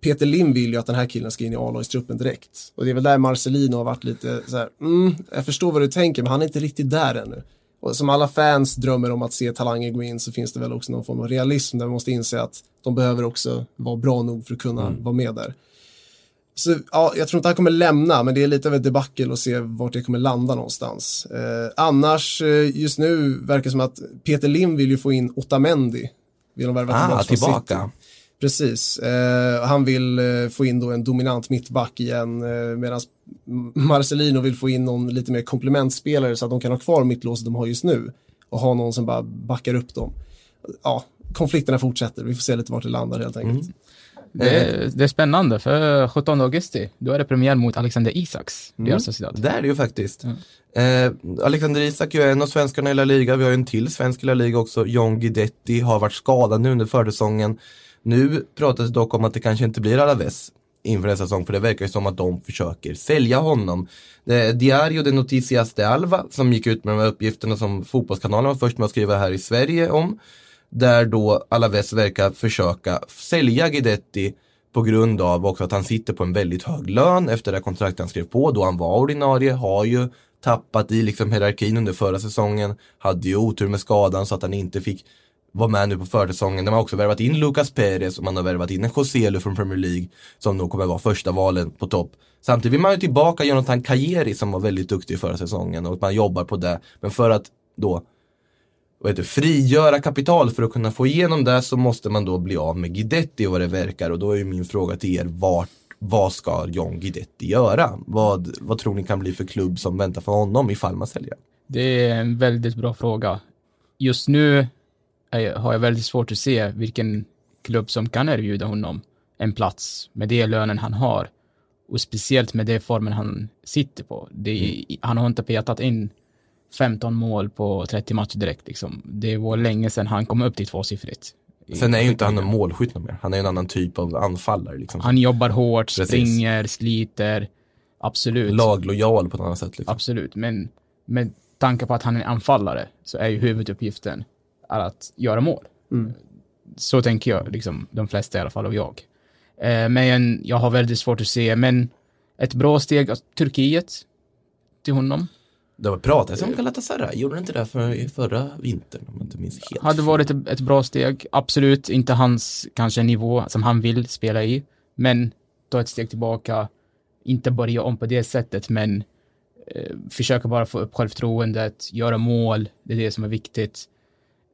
Peter Lim vill ju att den här killen ska in i A-lagstruppen direkt. Och det är väl där Marcelino har varit lite så här, mm, jag förstår vad du tänker, men han är inte riktigt där ännu. Och som alla fans drömmer om att se talanger gå in så finns det väl också någon form av realism där man måste inse att de behöver också vara bra nog för att kunna vara med där. Så ja, jag tror inte han kommer lämna, men det är lite av ett debacle att se vart det kommer landa någonstans. Eh, annars, eh, just nu verkar det som att Peter Lim vill ju få in Otamendi. Vill de värva Ah, tillbaka. City. Precis. Eh, han vill eh, få in då en dominant mittback igen eh, medan Marcelino vill få in någon lite mer komplementspelare så att de kan ha kvar mittlåset de har just nu och ha någon som bara backar upp dem. Ja, konflikterna fortsätter. Vi får se lite vart det landar helt enkelt. Det, är- det är spännande för 17 augusti, då är det premiär mot Alexander Isaks, Real Sociedad. Det är det ju faktiskt. Eh, Alexander Isak är ju en av svenskarna i La Liga. Vi har ju en till svensk i La Liga också. John Guidetti har varit skadad nu under försäsongen. Nu pratas det dock om att det kanske inte blir Alaves inför nästa säsong för det verkar ju som att de försöker sälja honom. Det är Diario de Noticias de Alva som gick ut med de här uppgifterna som Fotbollskanalen var först med att skriva här i Sverige om. Där då Alaves verkar försöka sälja Guidetti på grund av också att han sitter på en väldigt hög lön efter det kontrakt han skrev på då han var ordinarie, har ju tappat i liksom hierarkin under förra säsongen, hade ju otur med skadan så att han inte fick vara med nu på försäsongen. De har också värvat in Lucas Perez och man har värvat in en Joselu från Premier League som nog kommer vara första valen på topp. Samtidigt vill man ju tillbaka Jonathan Kajeri som var väldigt duktig förra säsongen och man jobbar på det. Men för att då vad heter, frigöra kapital för att kunna få igenom det så måste man då bli av med Guidetti vad det verkar och då är ju min fråga till er vart vad ska John Guidetti göra? Vad, vad tror ni kan bli för klubb som väntar för honom ifall man säljer? Det är en väldigt bra fråga. Just nu är, har jag väldigt svårt att se vilken klubb som kan erbjuda honom en plats med det lönen han har. Och speciellt med det formen han sitter på. Det, Mm. Han har inte petat in 15 mål på 30 matcher direkt. Liksom. Det var länge sedan han kom upp till tvåsiffrigt. Sen är ju inte han en målskytt mer. Han är en annan typ av anfallare. Liksom. Han jobbar hårt, Precis. springer, sliter. Absolut. laglojal på ett annat sätt. Liksom. Absolut, men med tanke på att han är anfallare så är ju huvuduppgiften att göra mål. Så tänker jag, liksom, de flesta i alla fall, och jag. Eh, men jag har väldigt svårt att se, men ett bra steg, Turkiet till honom, Det var pratades om Galatasaray, gjorde det inte det för, förra vintern om jag inte minns helt hade varit ett, bra steg. Absolut inte hans kanske nivå som han vill spela i, men ta ett steg tillbaka, inte börja om på det sättet, men eh, försöka bara få upp självförtroendet, göra mål, det är det som är viktigt.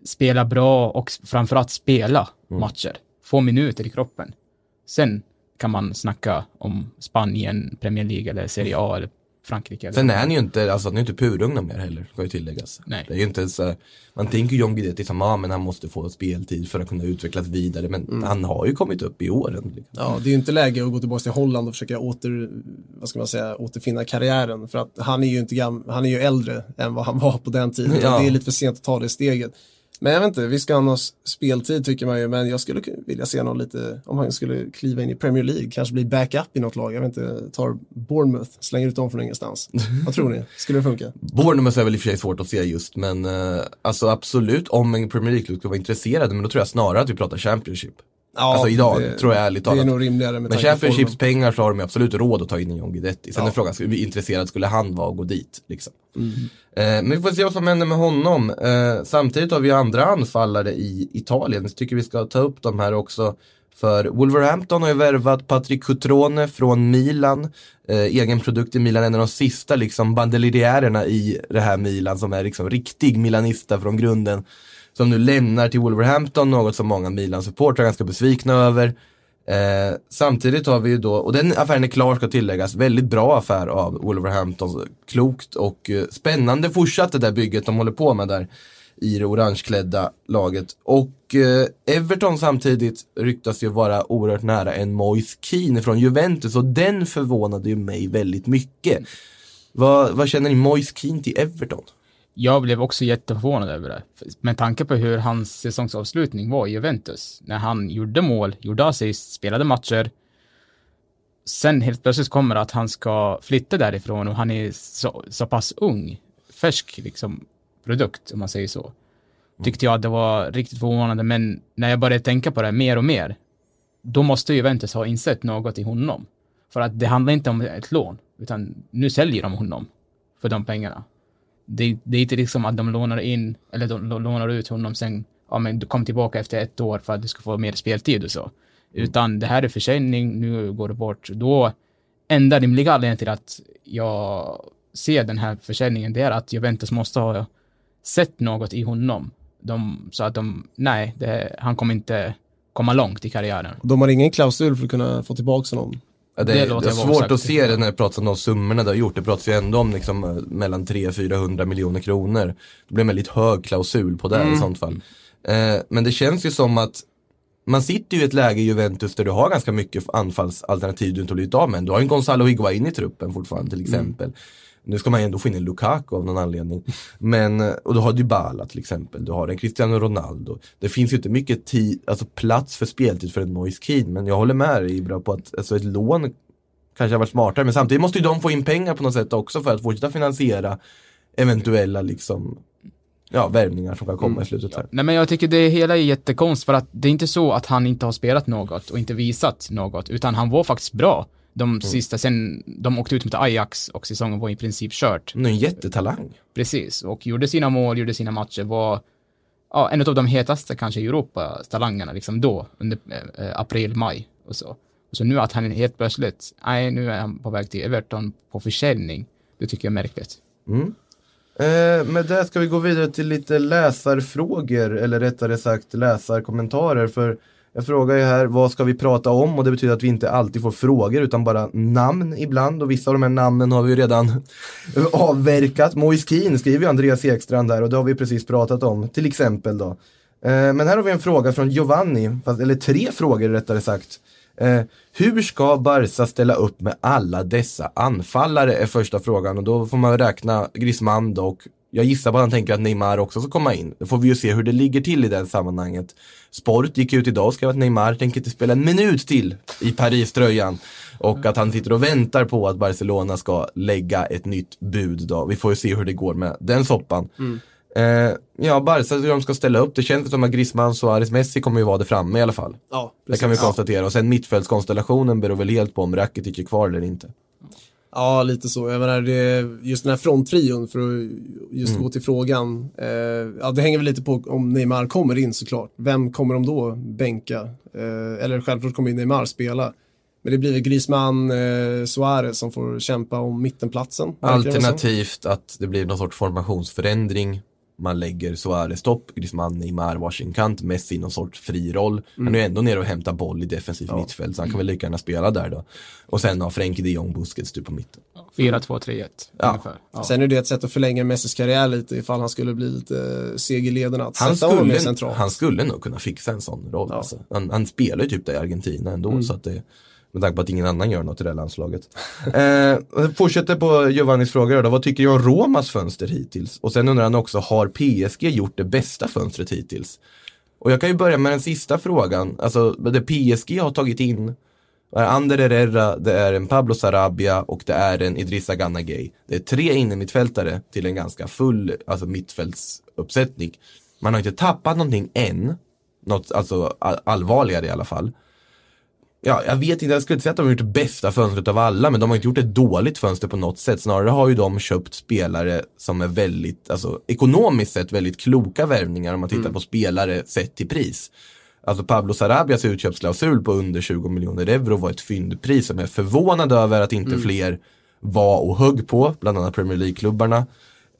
Spela bra och framförallt spela matcher. Få minuter i kroppen. Sen kan man snacka om Spanien, Premier League eller Serie A eller Frankrike. Eller Sen är han ju inte, alltså han är inte purugna mer heller, ska ju tilläggas. Nej. Det är ju inte så här, man tänker ju John Guidetti som, ja men han måste få speltid för att kunna utvecklas vidare, men han har ju kommit upp i åren. Liksom. Ja, det är ju inte läge att gå tillbaka till Holland och försöka åter, vad ska man säga, återfinna karriären. För att han är ju inte gam, han är ju äldre än vad han var på den tiden. Ja. Det är lite för sent att ta det steget. Men jag vet inte, vi ska ha någon s- speltid tycker man ju, men jag skulle ku- vilja se någon lite, om han skulle kliva in i Premier League, kanske bli backup i något lag, jag vet inte, tar Bournemouth, slänger ut dem från ingenstans. vad tror ni? Skulle det funka? Bournemouth är väl i och för sig svårt att se just, men eh, alltså absolut om en Premier League-klubb skulle vara intresserad, men då tror jag snarare att vi pratar Championship. Ja, alltså idag, tror jag ärligt Det är talat. nog rimligare med Men Championships pengar så har de absolut råd att ta in en John Guidetti. Sen Ja. är frågan, skulle vi intresserad skulle han vara och gå dit? Liksom. Mm. Eh, men vi får se vad som händer med honom. Eh, samtidigt har vi andra anfallare i Italien. Så tycker vi ska ta upp de här också. För Wolverhampton har ju värvat Patrick Cutrone från Milan. Eh, egen produkt i Milan, en av de sista liksom bandeljärerna i det här Milan som är liksom riktig milanista från grunden. Som nu lämnar till Wolverhampton, något som många Milan-supportrar är ganska besvikna över. Eh, samtidigt har vi ju då, och den affären är klar ska tilläggas, väldigt bra affär av Wolverhampton. Klokt och eh, spännande fortsatt det där bygget de håller på med där i det orangeklädda laget. Och eh, Everton samtidigt ryktas ju vara oerhört nära en Moise Keane från Juventus och den förvånade ju mig väldigt mycket. Vad, vad känner ni Moise Keane till Everton? Jag blev också jätteförvånad över det. Med tanke på hur hans säsongsavslutning var i Juventus. När han gjorde mål, gjorde assist, spelade matcher. Sen helt plötsligt kommer att han ska flytta därifrån och han är så, så pass ung. Färsk liksom produkt, om man säger så. Tyckte jag att det var riktigt förvånande, men när jag började tänka på det mer och mer, då måste Juventus ha insett något i honom. För att det handlar inte om ett lån, utan nu säljer de honom för de pengarna det, det är inte liksom att de lånar in, eller de lå- lånar ut honom sen, ja men du kom tillbaka efter ett år för att du ska få mer speltid och så. Utan det här är försäljning, nu går det bort. Då, enda rimliga anledningen till att jag ser den här försäljningen, det är att Juventus måste ha sett något i honom. De, så att de, nej, det, han kommer inte komma långt i karriären. De har ingen klausul för att kunna få tillbaka honom. Ja, det, Det är, det är svårt att se det när det pratas om de summorna det har gjort. Det pratas ju ändå om liksom, eh, mellan 300-400 miljoner kronor. Det blir en väldigt hög klausul på det i sånt fall. Eh, men det känns ju som att man sitter ju i ett läge i Juventus där du har ganska mycket anfallsalternativ du inte har blivit av med. Du har ju en Gonzalo Higuain i truppen fortfarande till exempel. Nu ska man ju ändå få in en Lukaku av någon anledning. Men, och du har Dybala till exempel, du har en Cristiano Ronaldo. Det finns ju inte mycket tid, alltså plats för speltid för en Moise Keane. Men jag håller med dig Ibra på att alltså, ett lån kanske har varit smartare. Men samtidigt måste ju de få in pengar på något sätt också för att fortsätta finansiera eventuella liksom, ja, värvningar som kan komma i slutet. Här. Nej men jag tycker det hela är jättekonst för att det är inte så att han inte har spelat något och inte visat något, utan han var faktiskt bra. De sista, sen de åkte ut mot Ajax och säsongen var i princip kört. Är en jättetalang. Precis, och gjorde sina mål, gjorde sina matcher, var ja, en av de hetaste kanske i Europa, talangerna liksom då, under eh, april, maj och så. Och så nu att han helt plötsligt, nej nu är han på väg till Everton på försäljning, det tycker jag är märkligt. Eh, med det ska vi gå vidare till lite läsarfrågor, eller rättare sagt läsarkommentarer. För jag frågar ju här, vad ska vi prata om? Och det betyder att vi inte alltid får frågor, utan bara namn ibland. Och vissa av de här namnen har vi ju redan avverkat. Moise Kean skriver ju Andreas Ekstrand där, och det har vi precis pratat om, till exempel då. Eh, men här har vi en fråga från Giovanni, eller tre frågor rättare sagt. Eh, hur ska Barca ställa upp med alla dessa anfallare är första frågan och då får man räkna Griezmann och jag gissar på att han tänker att Neymar också ska komma in. Då får vi ju se hur det ligger till i det sammanhanget. Sport gick ut idag och skrev att Neymar tänker inte spela en minut till i Paris-tröjan. Och att han sitter och väntar på att Barcelona ska lägga ett nytt bud då. Vi får ju se hur det går med den soppan. Eh, ja, Barca, hur de ska ställa upp. Det känns som att Griezmann, Suarez, Messi kommer ju vara det framme i alla fall. Ja, Det kan vi konstatera. Och sen mittfältskonstellationen beror väl helt på om Rakitic är kvar eller inte. Ja, lite så. Jag menar, det, just den här fronttrion, för att just gå till frågan. Eh, ja, det hänger väl lite på om Neymar kommer in såklart. Vem kommer de då bänka? Eh, eller självklart kommer ju Neymar spela. Men det blir väl Griezmann, eh, Suarez som får kämpa om mittenplatsen. Alternativt att det blir någon sorts formationsförändring. Man lägger Suarez topp, Griezmann, Neymar varsin kant, Messi i någon sorts fri roll. Han är ändå nere och hämtar boll i defensivt mittfält, så han kan väl lika gärna spela där då. Och sen har Frenkie de Jong Busquets typ på mitten. 4-2-3-1 Ja. ungefär. Ja. Sen är det ett sätt att förlänga Messis karriär lite ifall han skulle bli lite seg i lederna. Att Han sätta honom skulle, centralt. han skulle nog kunna fixa en sån roll. Ja. Alltså. Han, han spelar ju typ där i Argentina ändå, så att det med tanke på att ingen annan gör något i det här landslaget. eh, fortsätter på Giovannis fråga då, vad tycker jag om Romas fönster hittills? Och sen undrar han också, har PSG gjort det bästa fönstret hittills? Och jag kan ju börja med den sista frågan, alltså det PSG har tagit in är Ander Herrera, det är en Pablo Sarabia och det är en Idrissa Ganagay. Det är tre innermittfältare till en ganska full alltså mittfältsuppsättning. Man har inte tappat någonting än. Något alltså allvarligare i alla fall. Ja, jag vet inte, jag skulle inte säga att de har gjort det bästa fönstret av alla, men de har inte gjort ett dåligt fönster på något sätt. Snarare har ju de köpt spelare som är väldigt, alltså ekonomiskt sett väldigt kloka värvningar om man tittar på spelare sett till pris. Alltså Pablo Sarabias utköpsklausul på under 20 miljoner euro var ett fyndpris som jag är förvånad över att inte fler var och högg på, bland annat Premier League-klubbarna.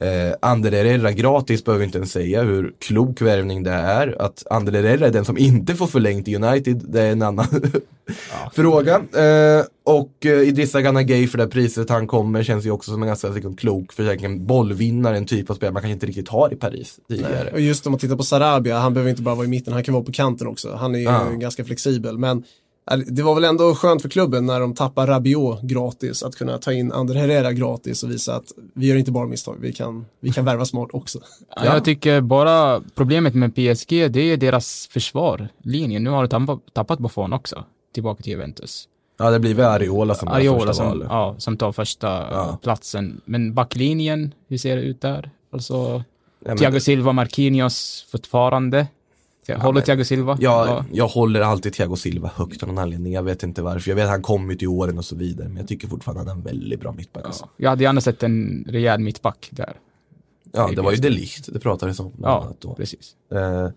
Eh, Ander Herrera gratis behöver vi inte ens säga hur klok värvning det är. Att Ander Herrera är den som inte får förlängt i United, det är en annan fråga. Eh, och eh, Idrissa Gana Gay för det här priset han kommer känns ju också som en ganska liksom, klok försäkring bollvinnare, en typ av spelare man kanske inte riktigt har i Paris tidigare. Och just om man tittar på Sarabia, han behöver inte bara vara i mitten, han kan vara på kanten också. Han är ju Ja. ganska flexibel. Men det var väl ändå skönt för klubben när de tappar Rabiot gratis, att kunna ta in Ander Herrera gratis och visa att vi gör inte bara misstag, vi kan, vi kan värva smart också. Ja. Jag tycker bara problemet med PSG, det är deras försvarlinje. Nu har de tappat, Buffon också, tillbaka till Juventus. Ja det blir väl Areola som Ariola första som, valet. ja, som tar första Ja. platsen. Men backlinjen, hur ser det ut där? Alltså, Ja, Thiago Silva, Marquinhos fortfarande. Håller men- Thiago Silva? Jag, jag håller alltid Thiago Silva högt av någon anledning. Jag vet inte varför. Jag vet att han kom ju till åren och så vidare. Men jag tycker fortfarande att han är en väldigt bra mittback. alltså. Ja. Jag hade gärna sett en rejäl mittback där. Ja, det var ju Delicht det pratades om. Ja, då. precis. Eh,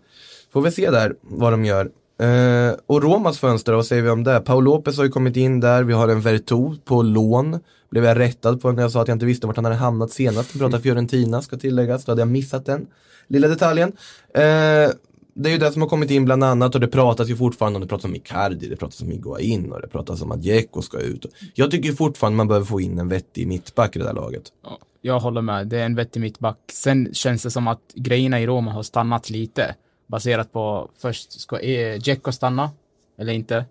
får vi se där vad de gör. Eh, och Romas fönster, vad säger vi om det? Paul Lopez har ju kommit in där, vi har en Vertu på lån. Blev jag rättad på när jag sa att jag inte visste vart han hade hamnat senast. Vi pratar Fiorentina, ska tilläggas, då hade jag missat den lilla detaljen. Eh, det är ju det som har kommit in bland annat och det pratas ju fortfarande om, det pratas om Icardi, det pratas om Iguain och det pratas om att Dzeko ska ut. Jag tycker fortfarande man behöver få in en vettig mittback i det där laget. Ja, jag håller med, det är en vettig mittback. Sen känns det som att grejerna i Roma har stannat lite. Baserat på, först ska eh, Dzeko stanna, eller inte?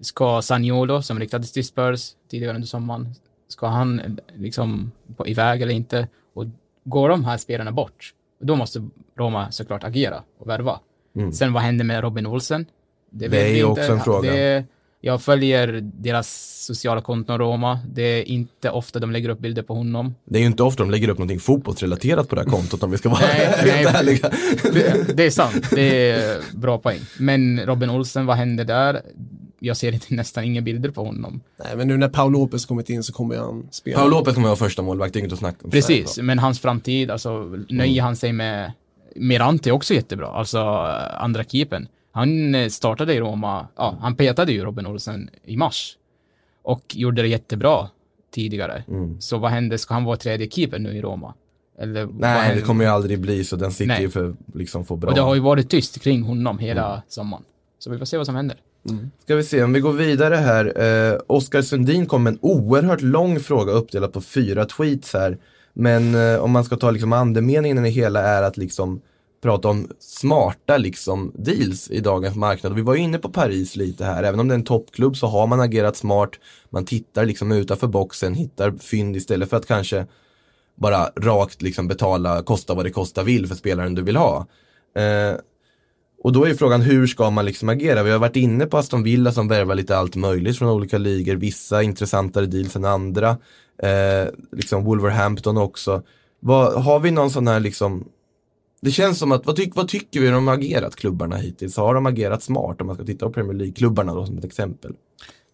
Ska Saniolo, som riktades till Spurs tidigare under sommaren, ska han eh, liksom på, iväg eller inte? Och går de här spelarna bort, då måste Roma såklart agera och värva. Sen vad händer med Robin Olsen? Det vet är ju inte. också en fråga. Det, jag följer deras sociala konton Roma. Det är inte ofta de lägger upp bilder på honom. Det är ju inte ofta de lägger upp någonting fotbollsrelaterat på det här kontot om vi ska vara Nej, ärliga. Det, det är sant, det är bra poäng. Men Robin Olsen, vad händer där? Jag ser inte, nästan inga bilder på honom. Nej, men nu när Paul Lopez kommit in så kommer han spela. Paolo Lopez kommer vara första målvakt, det är inget att snacka om. Precis, men hans framtid, alltså nöjer han sig med Mirante är också jättebra, alltså eh, andra keepern. Han eh, startade i Roma, ja, han petade ju Robin Olsen i mars. Och gjorde det jättebra tidigare. Mm. Så vad händer, ska han vara tredje keeper nu i Roma? Eller Nej, det kommer ju aldrig bli så, den sitter Nej. ju för liksom få bra. Och det har ju varit tyst kring honom hela Mm. sommaren. Så vi får se vad som händer. Ska vi se, om vi går vidare här. Eh, Oskar Sundin kom med en oerhört lång fråga uppdelad på fyra tweets här. Men eh, om man ska ta liksom andemeningen i det hela är att liksom prata om smarta liksom deals i dagens marknad. Och vi var ju inne på Paris lite här, även om det är en toppklubb så har man agerat smart. Man tittar liksom utanför boxen, hittar fynd istället för att kanske bara rakt liksom betala, kosta vad det kosta vill för spelaren du vill ha. Eh, och då är ju frågan hur ska man liksom agera? Vi har varit inne på Aston Villa som värvar lite allt möjligt från olika ligor, vissa intressantare deals än andra. Eh, liksom Wolverhampton också. Vad, har vi någon sån här liksom det känns som att, vad, tyck, vad tycker vi de har agerat klubbarna hittills? Har de agerat smart om man ska titta på Premier League-klubbarna då som ett exempel?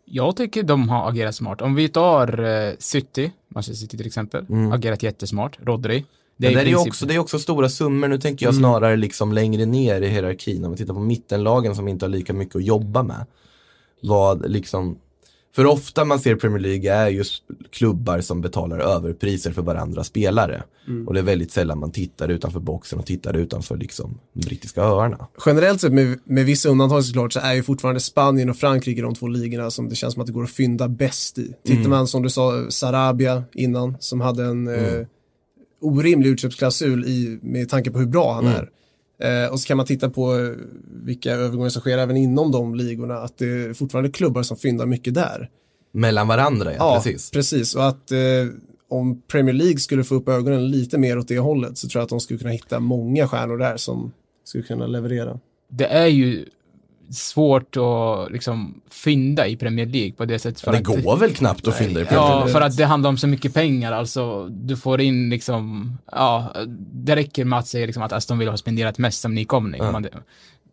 Jag tycker de har agerat smart. Om vi tar uh, City, Manchester City till exempel, agerat jättesmart. Rodri. Det, är ju princip- också, det är också stora summor, nu tänker jag snarare liksom längre ner i hierarkin. Om vi tittar på mittenlagen som inte har lika mycket att jobba med. Vad liksom, för ofta man ser Premier League är just klubbar som betalar överpriser för varandra spelare. Och det är väldigt sällan man tittar utanför boxen och tittar utanför liksom de brittiska öarna. Generellt sett med, med vissa undantag såklart så är ju fortfarande Spanien och Frankrike de två ligorna som det känns som att det går att fynda bäst i. Tittar man som du sa, Sarabia innan som hade en eh, orimlig utköpsklausul i, med tanke på hur bra han är. Eh, och så kan man titta på eh, vilka övergångar som sker även inom de ligorna, att det är fortfarande klubbar som fyndar mycket där. Mellan varandra, ja, precis. precis. Och att eh, om Premier League skulle få upp ögonen lite mer åt det hållet så tror jag att de skulle kunna hitta många stjärnor där som skulle kunna leverera. Det är ju svårt att liksom fynda i Premier League på det sättet. För det att går väl knappt att fynda i Premier Ja, League. för att det handlar om så mycket pengar. Alltså, du får in liksom, ja, det räcker med att säga liksom att Aston Villa har spenderat mest som nykomling. Man-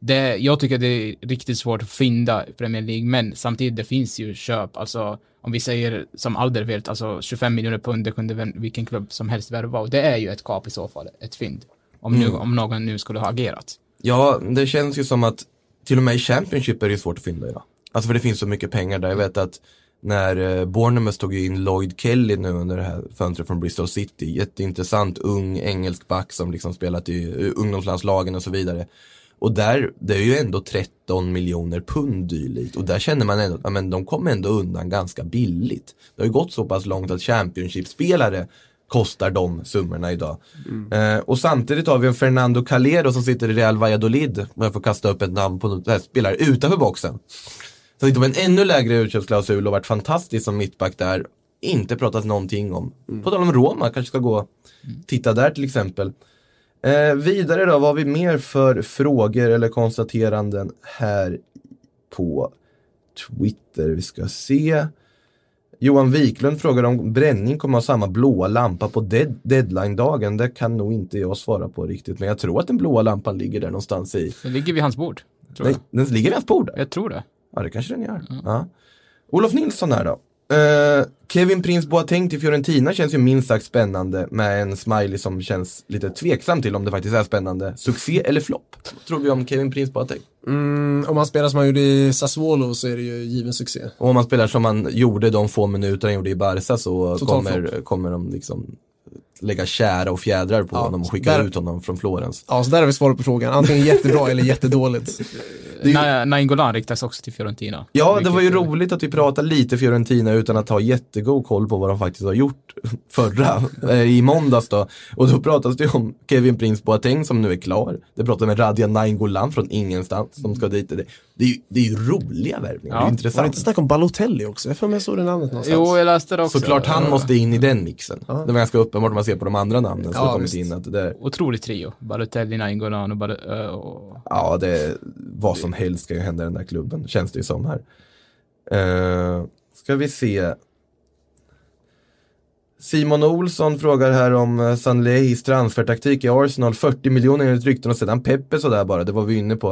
Det, jag tycker det är riktigt svårt att fynda i Premier League, men samtidigt det finns ju köp. Alltså, om vi säger som Alderweireld, alltså 25 miljoner pund, det kunde vilken klubb som helst värva. Och det är ju ett kap i så fall, ett fynd. Om, nu, om någon nu skulle ha agerat. Ja, det känns ju som att till och med i Championship är det ju svårt att fynda idag. Alltså för det finns så mycket pengar där. Jag vet att när eh, Bournemouth tog in Lloyd Kelly nu under det här fönstret från Bristol City. Jätteintressant ung engelsk back som liksom spelat i eh, ungdomslandslagen och så vidare. Och där, det är ju ändå 13 miljoner pund dylikt. Och där känner man ändå, ja de kommer ändå undan ganska billigt. Det har ju gått så pass långt att Championship-spelare kostar de summorna idag. Eh, och samtidigt har vi en Fernando Calero som sitter i Real Valladolid, om jag får kasta upp ett namn på något här spelare utanför boxen. Som sitter med en ännu lägre utköpsklausul och varit fantastisk som mittback där. Inte pratat någonting om. På tal om Roma, kanske ska gå titta där till exempel. Eh, vidare då, vad har vi mer för frågor eller konstateranden här på Twitter? Vi ska se. Johan Wiklund frågar om bränning kommer ha samma blåa lampa på dead deadline-dagen. Det kan nog inte jag svara på riktigt, men jag tror att den blåa lampan ligger där någonstans i. Det ligger vid hans bord, tror Den, jag. den ligger vid hans bord där. Jag tror det. Ja, det kanske den gör. Ja. Olof Nilsson här då. Eh, Kevin Prince Boateng till Fiorentina känns ju minst sagt spännande med en smiley som känns lite tveksam till om det faktiskt är spännande. Succé eller flopp? Vad tror vi om Kevin Prince Boateng? Mm, om han spelar som han gjorde i Sassuolo så är det ju given succé. Och om man spelar som man gjorde de få minuter han gjorde i Barca så Total kommer, kommer de liksom lägga kära och fjädrar på Ja, honom och skicka där- ut honom från Florens. Ja, så där har vi svaret på frågan. Antingen jättebra eller jättedåligt. Na- Nainggolan riktas också till Fiorentina. Ja, det var ju är- roligt att vi pratade lite Fiorentina utan att ha jättegod koll på vad de faktiskt har gjort förra, eh, i måndags då. Och då pratas det ju om Kevin Prince Boateng som nu är klar. Det pratas med Radja Nainggolan från ingenstans som ska dit. Det, det, är, ju, det är ju roliga värvningar, Ja. det är Var det intressant. inte snack om Balotelli också? Jag får med så det namnet någonstans. Jo, jag läste det också. Såklart han måste in i den mixen. Ja. Det var ganska uppenbart om man ser på de andra namnen som Ja, kommit visst. in. Att det där, Otroligt trio. Balotelli, Nainggolan och, Bal- ö, och... ja, det, vad som som helst kan ju hända i den där klubben, känns det ju som här. Eh, ska vi se. Simon Olsson frågar här om eh, Sanlehis transfertaktik i Arsenal. 40 miljoner enligt rykten och sedan Pepe sådär bara, det var vi inne på.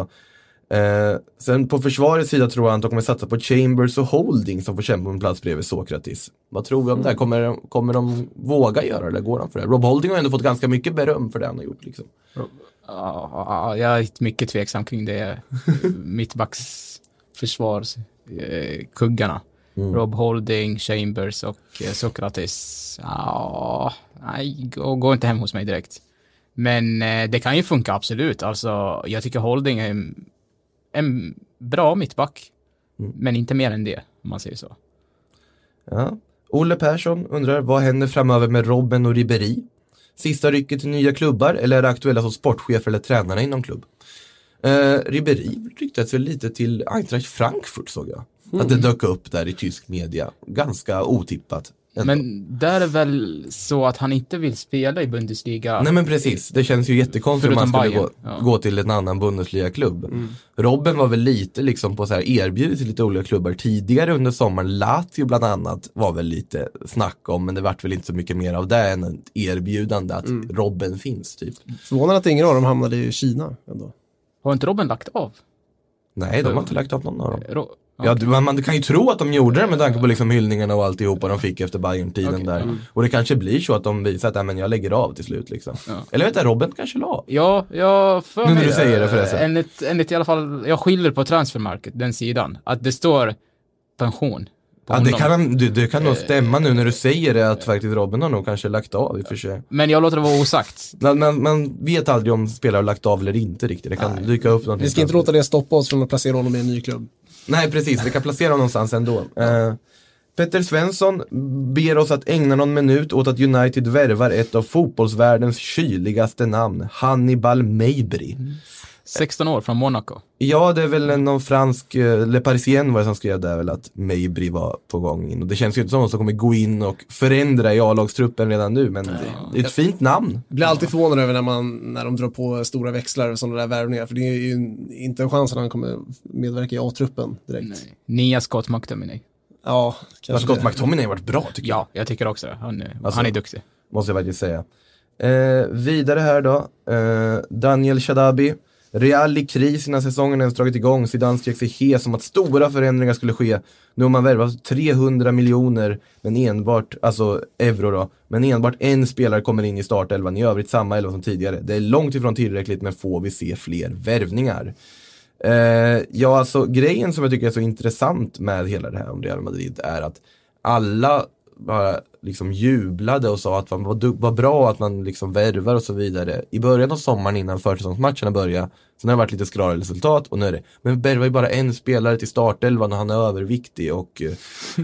Eh, sen på försvarets sida tror han att de kommer satsa på Chambers och Holding som får kämpa om en plats bredvid Sokratis. Vad tror vi om det? Kommer, kommer de våga göra det eller går de för det? Rob Holding har ändå fått ganska mycket beröm för det han har gjort. Liksom. Ja, jag är mycket tveksam kring det. Mittbacks försvars, eh, kuggarna. Mm. Rob Holding, Chambers och eh, Sokratis. Ja, nej, gå, gå inte hem hos mig direkt. Men eh, det kan ju funka absolut. Alltså, jag tycker Holding är en, en bra mittback. Mm. Men inte mer än det, om man säger så. Ja. Olle Persson undrar, vad händer framöver med Robben och Ribéry? Sista rycket till nya klubbar eller är det aktuella som sportchefer eller tränare inom klubb? Eh, Ribéry ryktats väl lite till Eintracht Frankfurt såg jag. Att det dök upp där i tysk media. Ganska otippat. Men där är väl så att han inte vill spela i Bundesliga. Nej men precis, det känns ju jättekonstigt om Förutom skulle gå, ja. gå till en annan Bundesliga-klubb. Mm. Robben var väl lite liksom på så här erbjudet till lite olika klubbar tidigare under sommaren. Lazio bland annat var väl lite snack om, men det vart väl inte så mycket mer av det än ett erbjudande att Mm. Robben finns typ. Förvånande att ingen av dem hamnade i Kina ändå. Har inte Robben lagt av? Nej, de har inte lagt av någon av dem. Ja, du- man, man kan ju tro att de gjorde det med tanke på liksom hyllningarna och alltihopa de fick efter Bayern-tiden Okej, där. mm. Och det kanske blir så att de visar att nej, men jag lägger av till slut liksom. Ja. Eller vet du, Robben kanske la av. Ja, jag för Nu när mig- du säger det förresten. Enligt, enligt i alla fall, jag skiljer på transfermarket, den sidan. Att det står pension. På Ja, det kan, det, det kan nog Eh, stämma nu när du säger det att faktiskt Robin har nog kanske lagt av i och för sig. Men jag låter det vara osagt. Men man, man vet aldrig om spelare har lagt av eller inte riktigt. Det kan dyka upp någonting. Vi ska inte låta det stoppa oss från att placera honom i en ny klubb. Nej, precis. Det kan placera honom någonstans ändå. Uh, Petter Svensson ber oss att ägna någon minut åt att United värvar ett av fotbollsvärldens kyligaste namn, Hannibal Mabry. 16 år från Monaco. Ja, det är väl en- någon fransk, eh, Le Parisien var det som skrev där väl att Mejbri var på gång in. Och det känns ju inte som någon som kommer gå in och förändra i A-lagstruppen redan nu, men det, det är ett fint namn. Jag blir alltid förvånad över när, man, när de drar på stora växlar och sådana där värvningar. För det är ju inte en chans att han kommer medverka i A-truppen direkt. Nej. Nia Scott McTominay. Ja, kanske Scott det. McTominay har varit bra tycker jag. Ja, jag tycker också. Han, är- Alltså- han är duktig. Måste jag faktiskt säga. Eh, vidare här då. Eh, Daniel Shadabi. Real i kris innan säsongen ens dragit igång. Zidane skrek sig hes om att stora förändringar skulle ske. Nu har man värvat 300 miljoner, men enbart, alltså euro då, men enbart en spelare kommer in i startelvan. I övrigt samma elva som tidigare. Det är långt ifrån tillräckligt, men får vi se fler värvningar? Eh, ja, alltså grejen som jag tycker är så intressant med hela det här om Real Madrid är att alla bara liksom jublade och sa att man var, var bra att man liksom värvar och så vidare. I början av sommaren innan försäsongsmatcherna började, sen har det varit lite skrala resultat och nu är det, men värvar ju bara en spelare till startelvan och han är överviktig och eh,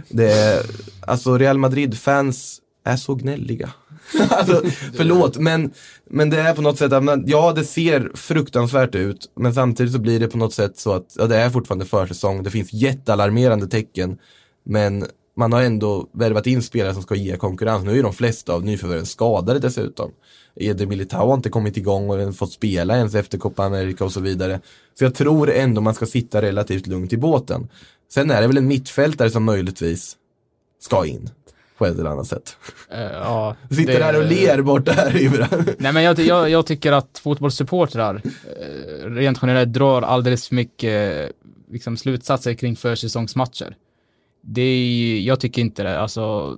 det är, alltså Real Madrid-fans är så gnälliga. alltså, förlåt, men, men det är på något sätt, att man, ja det ser fruktansvärt ut, men samtidigt så blir det på något sätt så att, ja det är fortfarande försäsong, det finns jättealarmerande tecken, men man har ändå värvat in spelare som ska ge konkurrens. Nu är ju de flesta av nyförvärven skadade dessutom. Eder Militao har inte kommit igång och fått spela ens efter Copa America och så vidare. Så jag tror ändå man ska sitta relativt lugnt i båten. Sen är det väl en mittfältare som möjligtvis ska in på ett eller annat sätt. Eh, ja, Sitter det- här och ler borta här Ibra. Nej men jag, jag, jag tycker att fotbollssupportrar eh, rent generellt drar alldeles för mycket eh, liksom, slutsatser kring försäsongsmatcher. Det är, jag tycker inte det. Alltså,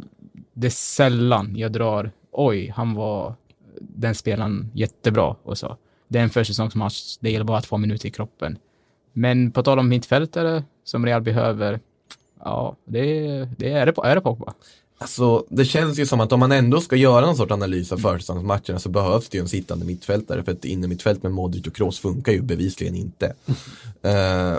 det är sällan jag drar, oj, han var den spelaren jättebra och så. Det är en försäsongsmatch, det gäller bara att få minuter i kroppen. Men på tal om mittfältare som Real behöver, ja, det, är- det är det, är det Pogba. Alltså, det känns ju som att om man ändå ska göra någon sorts analys av försäsongsmatcherna så behövs det ju en sittande mittfältare för ett inne mittfält med Modric och Kroos funkar ju bevisligen inte. Eh,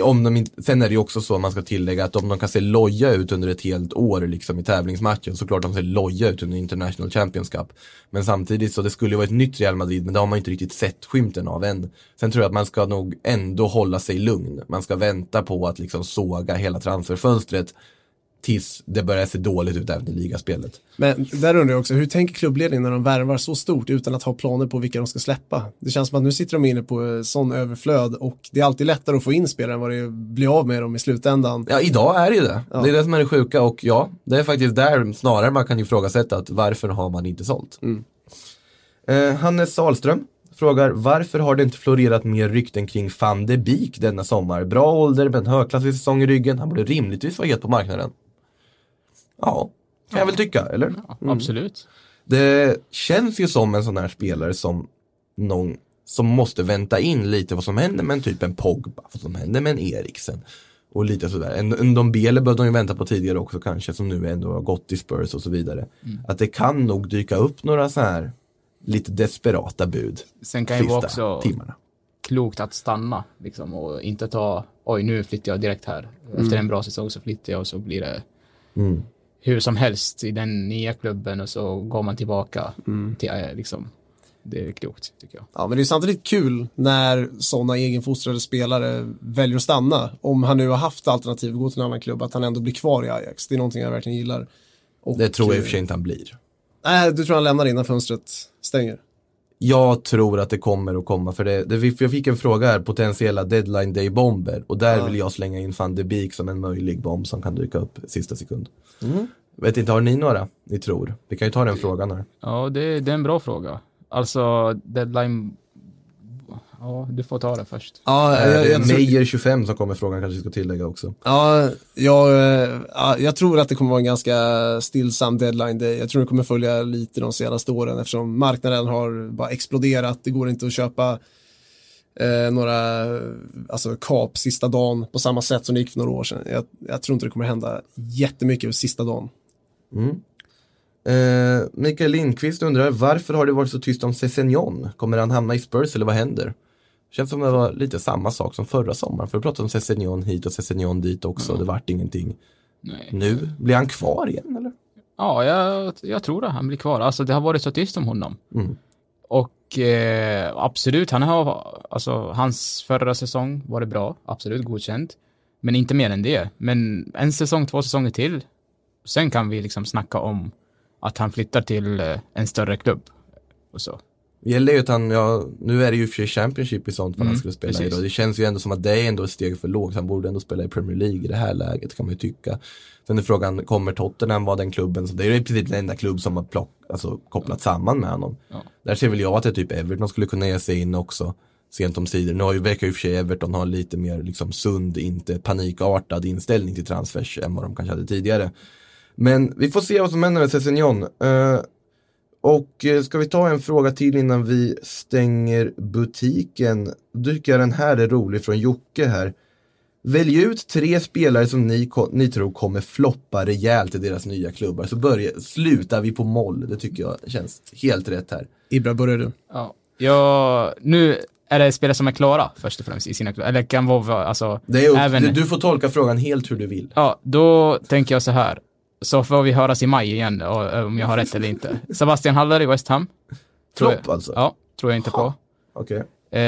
om de inte, sen är det ju också så, man ska tillägga, att om de kan se loja ut under ett helt år liksom i tävlingsmatchen, så klart de ser loja ut under International Champions Cup. Men samtidigt så det skulle ju vara ett nytt Real Madrid, men det har man ju inte riktigt sett skymten av än. Sen tror jag att man ska nog ändå hålla sig lugn. Man ska vänta på att liksom såga hela transferfönstret tills det börjar se dåligt ut även i ligaspelet. Men där undrar jag också, hur tänker klubbledningen när de värvar så stort utan att ha planer på vilka de ska släppa? Det känns som att nu sitter de inne på eh, sån överflöd och det är alltid lättare att få in spelare än vad det blir av med dem i slutändan. Ja, idag är det ju det. Ja. Det är det som är det sjuka och ja, det är faktiskt där snarare man kan ifrågasätta att varför har man inte sålt. Mm. Eh, Hannes Salström frågar varför har det inte florerat mer rykten kring van de Beek denna sommar? Bra ålder med en högklassig säsong i ryggen, han borde rimligtvis vara het på marknaden. Ja, kan jag väl tycka, eller? Ja, Absolut. Det känns ju som en sån här spelare som någon som måste vänta in lite vad som händer med en typ en Pogba, vad som händer med en Eriksen. Och lite sådär. En, en Dombele behövde de ju vänta på tidigare också kanske, som nu ändå har gått i Spurs och så vidare. Att det kan nog dyka upp några så här lite desperata bud. Sen kan ju vara också timmarna. klokt att stanna liksom, och inte ta, oj nu flyttar jag direkt här. Efter en bra säsong så flyttar jag och så blir det Mm. Hur som helst i den nya klubben och så går man tillbaka till, eh, liksom, det är klokt tycker jag. Ja, men det är samtidigt kul när sådana egenfostrade spelare väljer att stanna. Om han nu har haft alternativ att gå till en annan klubb, att han ändå blir kvar i Ajax. Det är någonting jag verkligen gillar. Och, Det tror jag i och eh, för sig inte han blir. Nej, du tror han lämnar innan fönstret stänger? Jag tror att det kommer att komma, för det, det, jag fick en fråga här, potentiella deadline day bomber och där Ja. vill jag slänga in van de Beek som en möjlig bomb som kan dyka upp sista sekund. Vet inte, har ni några ni tror? Vi kan ju ta den frågan här. Ja, det, det är en bra fråga. Alltså, deadline... Ja, du får ta det först. Ja, jag, jag, tror, Meyer 25 som kommer frågan kanske ska tillägga också. ja, jag, ja, jag tror att det kommer vara en ganska stillsam deadline day. Jag tror det kommer följa lite de senaste åren eftersom marknaden har bara exploderat. Det går inte att köpa eh, några alltså, kap sista dagen på samma sätt som det gick för några år sedan. Jag, jag tror inte det kommer hända jättemycket sista dagen. Mm. Eh, Mikael Lindqvist undrar varför har det varit så tyst om Sessignon? Kommer han hamna i Spurs eller vad händer? Känns som det var lite samma sak som förra sommaren. För vi pratade om Sessignon hit och Sessignon dit också. Det vart ingenting. Nej. Nu, blir han kvar igen eller? Ja, jag, jag tror det. Han blir kvar. Alltså, det har varit så tyst om honom. Mm. Och eh, absolut, han har, alltså, hans förra säsong var det bra. Absolut godkänt. Men inte mer än det. Men en säsong, två säsonger till. Sen kan vi liksom snacka om att han flyttar till eh, en större klubb. Och så. Gäller ju att han, ja, nu är det ju för Championship i sånt fall han Mm, skulle spela precis. i då. Det känns ju ändå som att det är ändå ett steg för lågt. Han borde ändå spela i Premier League i det här läget kan man ju tycka. Sen är frågan, kommer Tottenham vara den klubben? Så det är ju i princip den enda klubb som har plock, alltså, kopplat samman med honom. Ja. Där ser väl jag att det är typ Everton skulle kunna ge sig in också. Sent om sidor. Nu har ju, verkar ju för sig Everton ha lite mer liksom sund, inte panikartad inställning till transfers än vad de kanske hade tidigare. Men vi får se vad som händer med Sessignon. Uh, och eh, ska vi ta en fråga till innan vi stänger butiken? Då tycker jag den här är rolig från Jocke här. Välj ut tre spelare som ni, ni tror kommer floppa rejält i deras nya klubbar. Så börjar, slutar vi på moll. Det tycker jag känns helt rätt här. Ibra, börjar du? Ja. ja, nu är det spelare som är klara först och främst i sina klubbar. Eller kan vara, alltså, Det är upp, även... du, du får tolka frågan helt hur du vill. Ja, då tänker jag så här. Så får vi höras i maj igen och, om jag har rätt eller inte. Sebastian Haller i West Ham. Tror Flopp jag- alltså? Ja, tror jag inte på. Okej. Eh,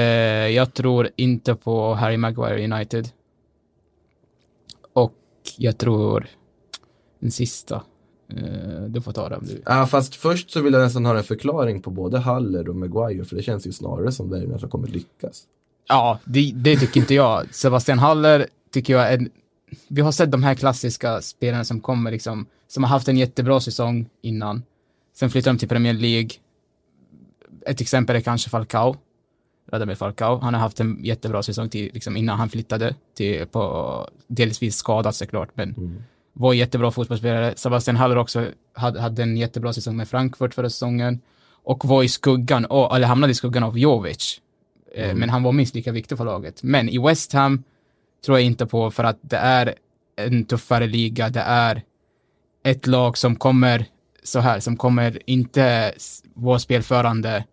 jag tror inte på Harry Maguire United. Och jag tror den sista. Eh, du får ta den du. Ja, fast först så vill jag nästan ha en förklaring på både Haller och Maguire. För det känns ju snarare som värvningar som kommer lyckas. Ja, det, det tycker inte jag. Sebastian Haller tycker jag är... Vi har sett de här klassiska spelarna som kommer liksom, som har haft en jättebra säsong innan. Sen flyttar de till Premier League. Ett exempel är kanske Falcao. Radamel Falcao. Han har haft en jättebra säsong till, liksom, innan han flyttade till, på, delvis skadad såklart, men var en jättebra fotbollsspelare. Sebastian Haller också hade, hade en jättebra säsong med Frankfurt förra säsongen. Och var i skuggan, och, eller hamnade i skuggan av Jovic. Eh, Men han var minst lika viktig för laget. Men i West Ham tror jag inte på för att det är en tuffare liga. Det är ett lag som kommer så här, som kommer inte vara spelförande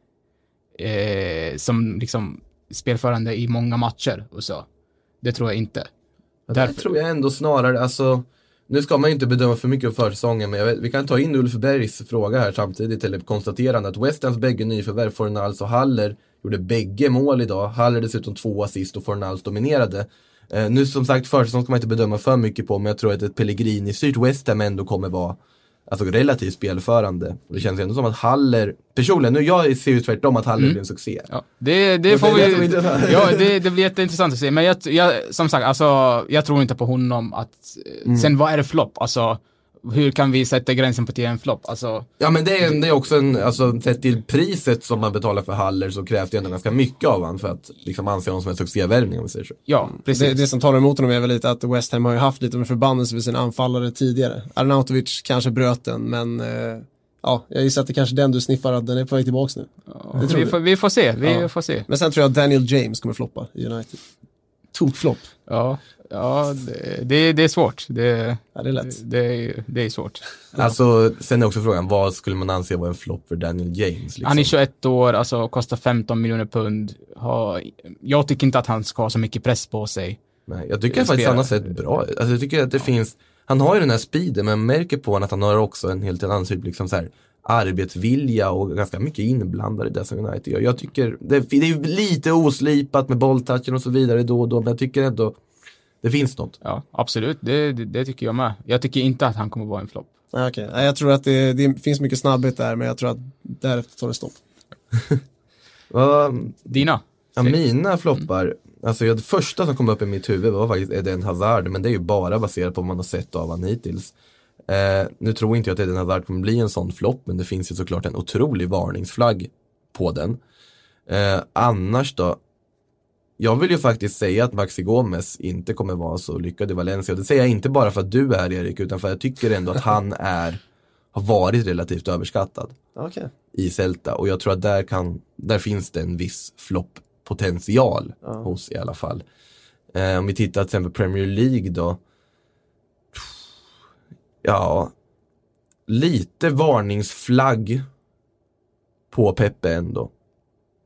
eh, som liksom spelförande i många matcher och så. Det tror jag inte. Ja, Där Därför- tror jag ändå snarare, alltså nu ska man ju inte bedöma för mycket av försäsongen, men vet, vi kan ta in Ulf Bergs fråga här samtidigt, eller konstaterande att West Hams bägge nyförvärv, Fornals och Haller, gjorde bägge mål idag. Haller dessutom två assist och Fornals dominerade. Eh, nu som sagt, försäsong ska man inte bedöma för mycket på, men jag tror att ett Pellegrini-styrt West Ham ändå kommer vara alltså, relativt spelförande. Och det känns ändå som att Haller, personligen, nu jag ser ju tvärtom att Haller blir en succé. Ja, det, det får det vi... Ja, det, det blir jätteintressant att se. Men jag, jag, som sagt, alltså, jag tror inte på honom att... Mm. Sen vad är det flopp? Alltså, hur kan vi sätta gränsen på till en flopp? Alltså, Ja men det är, det är också en, alltså sett till priset som man betalar för Haller så krävs det ändå ganska mycket av honom för att liksom anse honom som en succévärvning om vi säger så. ja, precis. Det, det som talar emot honom är väl lite att West Ham har ju haft lite med förbannelse vid sina anfallare tidigare. Arnautovic kanske bröt den, men eh, ja, jag gissar att det kanske är den du sniffar att den är på väg tillbaks nu. Tror vi, får, vi får se, vi Ja. får se. Men sen tror jag att Daniel James kommer floppa i United. Tokflopp. Ja, ja det, det, det är svårt. Det, Ja, det är lätt. det, är- det är svårt. Alltså sen är också frågan, vad skulle man anse vara en flopp för Daniel James? Liksom? Han är 21 år, alltså kostar 15 miljoner pund. Har, jag tycker inte att han ska ha så mycket press på sig. Nej, jag tycker faktiskt Spelar. han har sett bra ut. Alltså jag tycker att det finns, han har ju den här speeden men jag märker på honom att han har också en helt annan typ liksom så här arbetsvilja och ganska mycket inblandad i det som United gör. Jag tycker, det, det är lite oslipat med bolltouchen och så vidare då och då men jag tycker ändå det finns något. Ja, absolut. Det, det, det tycker jag med. Jag tycker inte att han kommer vara en flopp. Nej, jag tror att det, det finns mycket snabbhet där, men jag tror att därefter tar det stopp. Dina? Ja, mina floppar, alltså jag, det första som kom upp i mitt huvud var faktiskt Eden Hazard, men det är ju bara baserat på vad man har sett av han hittills. Eh, nu tror inte jag att Eden Hazard kommer bli en sån flopp, men det finns ju såklart en otrolig varningsflagg på den. Eh, annars då, jag vill ju faktiskt säga att Maxi Gomez inte kommer vara så lyckad i Valencia. Det säger jag inte bara för att du är Erik, utan för att jag tycker ändå att han är, har varit relativt överskattad Okej. i Celta och jag tror att där, kan, där finns det en viss flopppotential hos i alla fall. Eh, om vi tittar till exempel Premier League då. Ja, lite varningsflagg på Peppe ändå.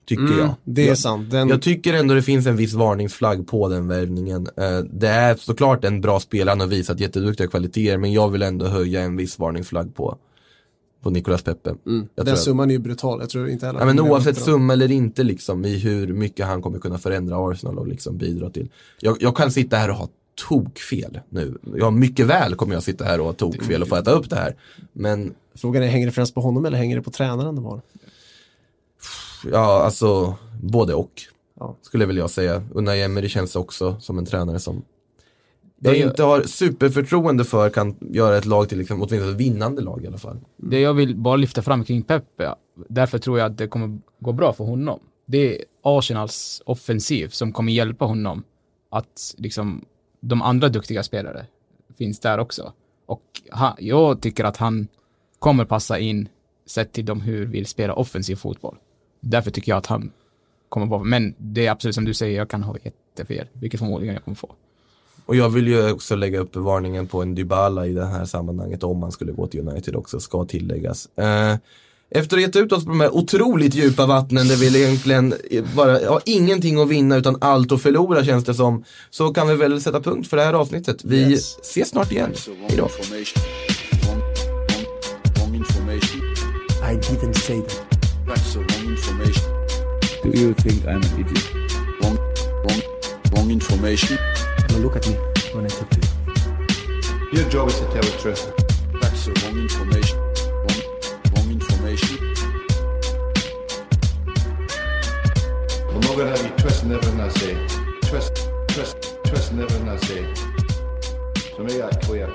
Tycker Mm, jag. det är jag, sant. Den, jag tycker ändå det finns en viss varningsflagg på den värvningen. Eh, det är såklart en bra spelare, han har visat jätteduktiga kvaliteter, men jag vill ändå höja en viss varningsflagg på, på Nicolas Peppe. mm, den summan är ju brutal. Jag tror inte heller Ja, men oavsett summa eller inte liksom i hur mycket han kommer kunna förändra Arsenal och liksom bidra till. Jag, jag kan sitta här och ha tokfel nu. Jag mycket väl kommer jag sitta här och ha tokfel och få äta upp det här. Men Frågan är, hänger det främst på honom eller hänger det på tränaren de har? Ja, alltså både och. Ja. Skulle väl jag säga. Unai Emery känns också som en tränare som jag inte har superförtroende för kan göra ett lag till liksom, åtminstone ett vinnande lag i alla fall. Det jag vill bara lyfta fram kring Pepe, därför tror jag att det kommer gå bra för honom. Det är Arsenals offensiv som kommer hjälpa honom att liksom de andra duktiga spelare finns där också. Och han, jag tycker att han kommer passa in sett till de hur vill spela offensiv fotboll. Därför tycker jag att han kommer vara, men det är absolut som du säger, jag kan ha jättefel, vilket förmodligen jag kommer få. Och jag vill ju också lägga upp varningen på en Dybala i det här sammanhanget om man skulle gå till United också, ska tilläggas. Eh, efter att ha gett ut oss på de här otroligt djupa vattnen där vi egentligen bara har ingenting att vinna utan allt att förlora känns det som, så kan vi väl sätta punkt för det här avsnittet. Vi Yes. ses snart igen. Wrong information. I didn't say that. Do you think I'm an idiot? Wrong, wrong, wrong information. Now look at me when I talk to you. Your job is to tell the truth. That's the wrong information. Wrong, wrong information. I'm not going to have you twisting everything I say. Twist, twist, twisting everything I say. So make that clear.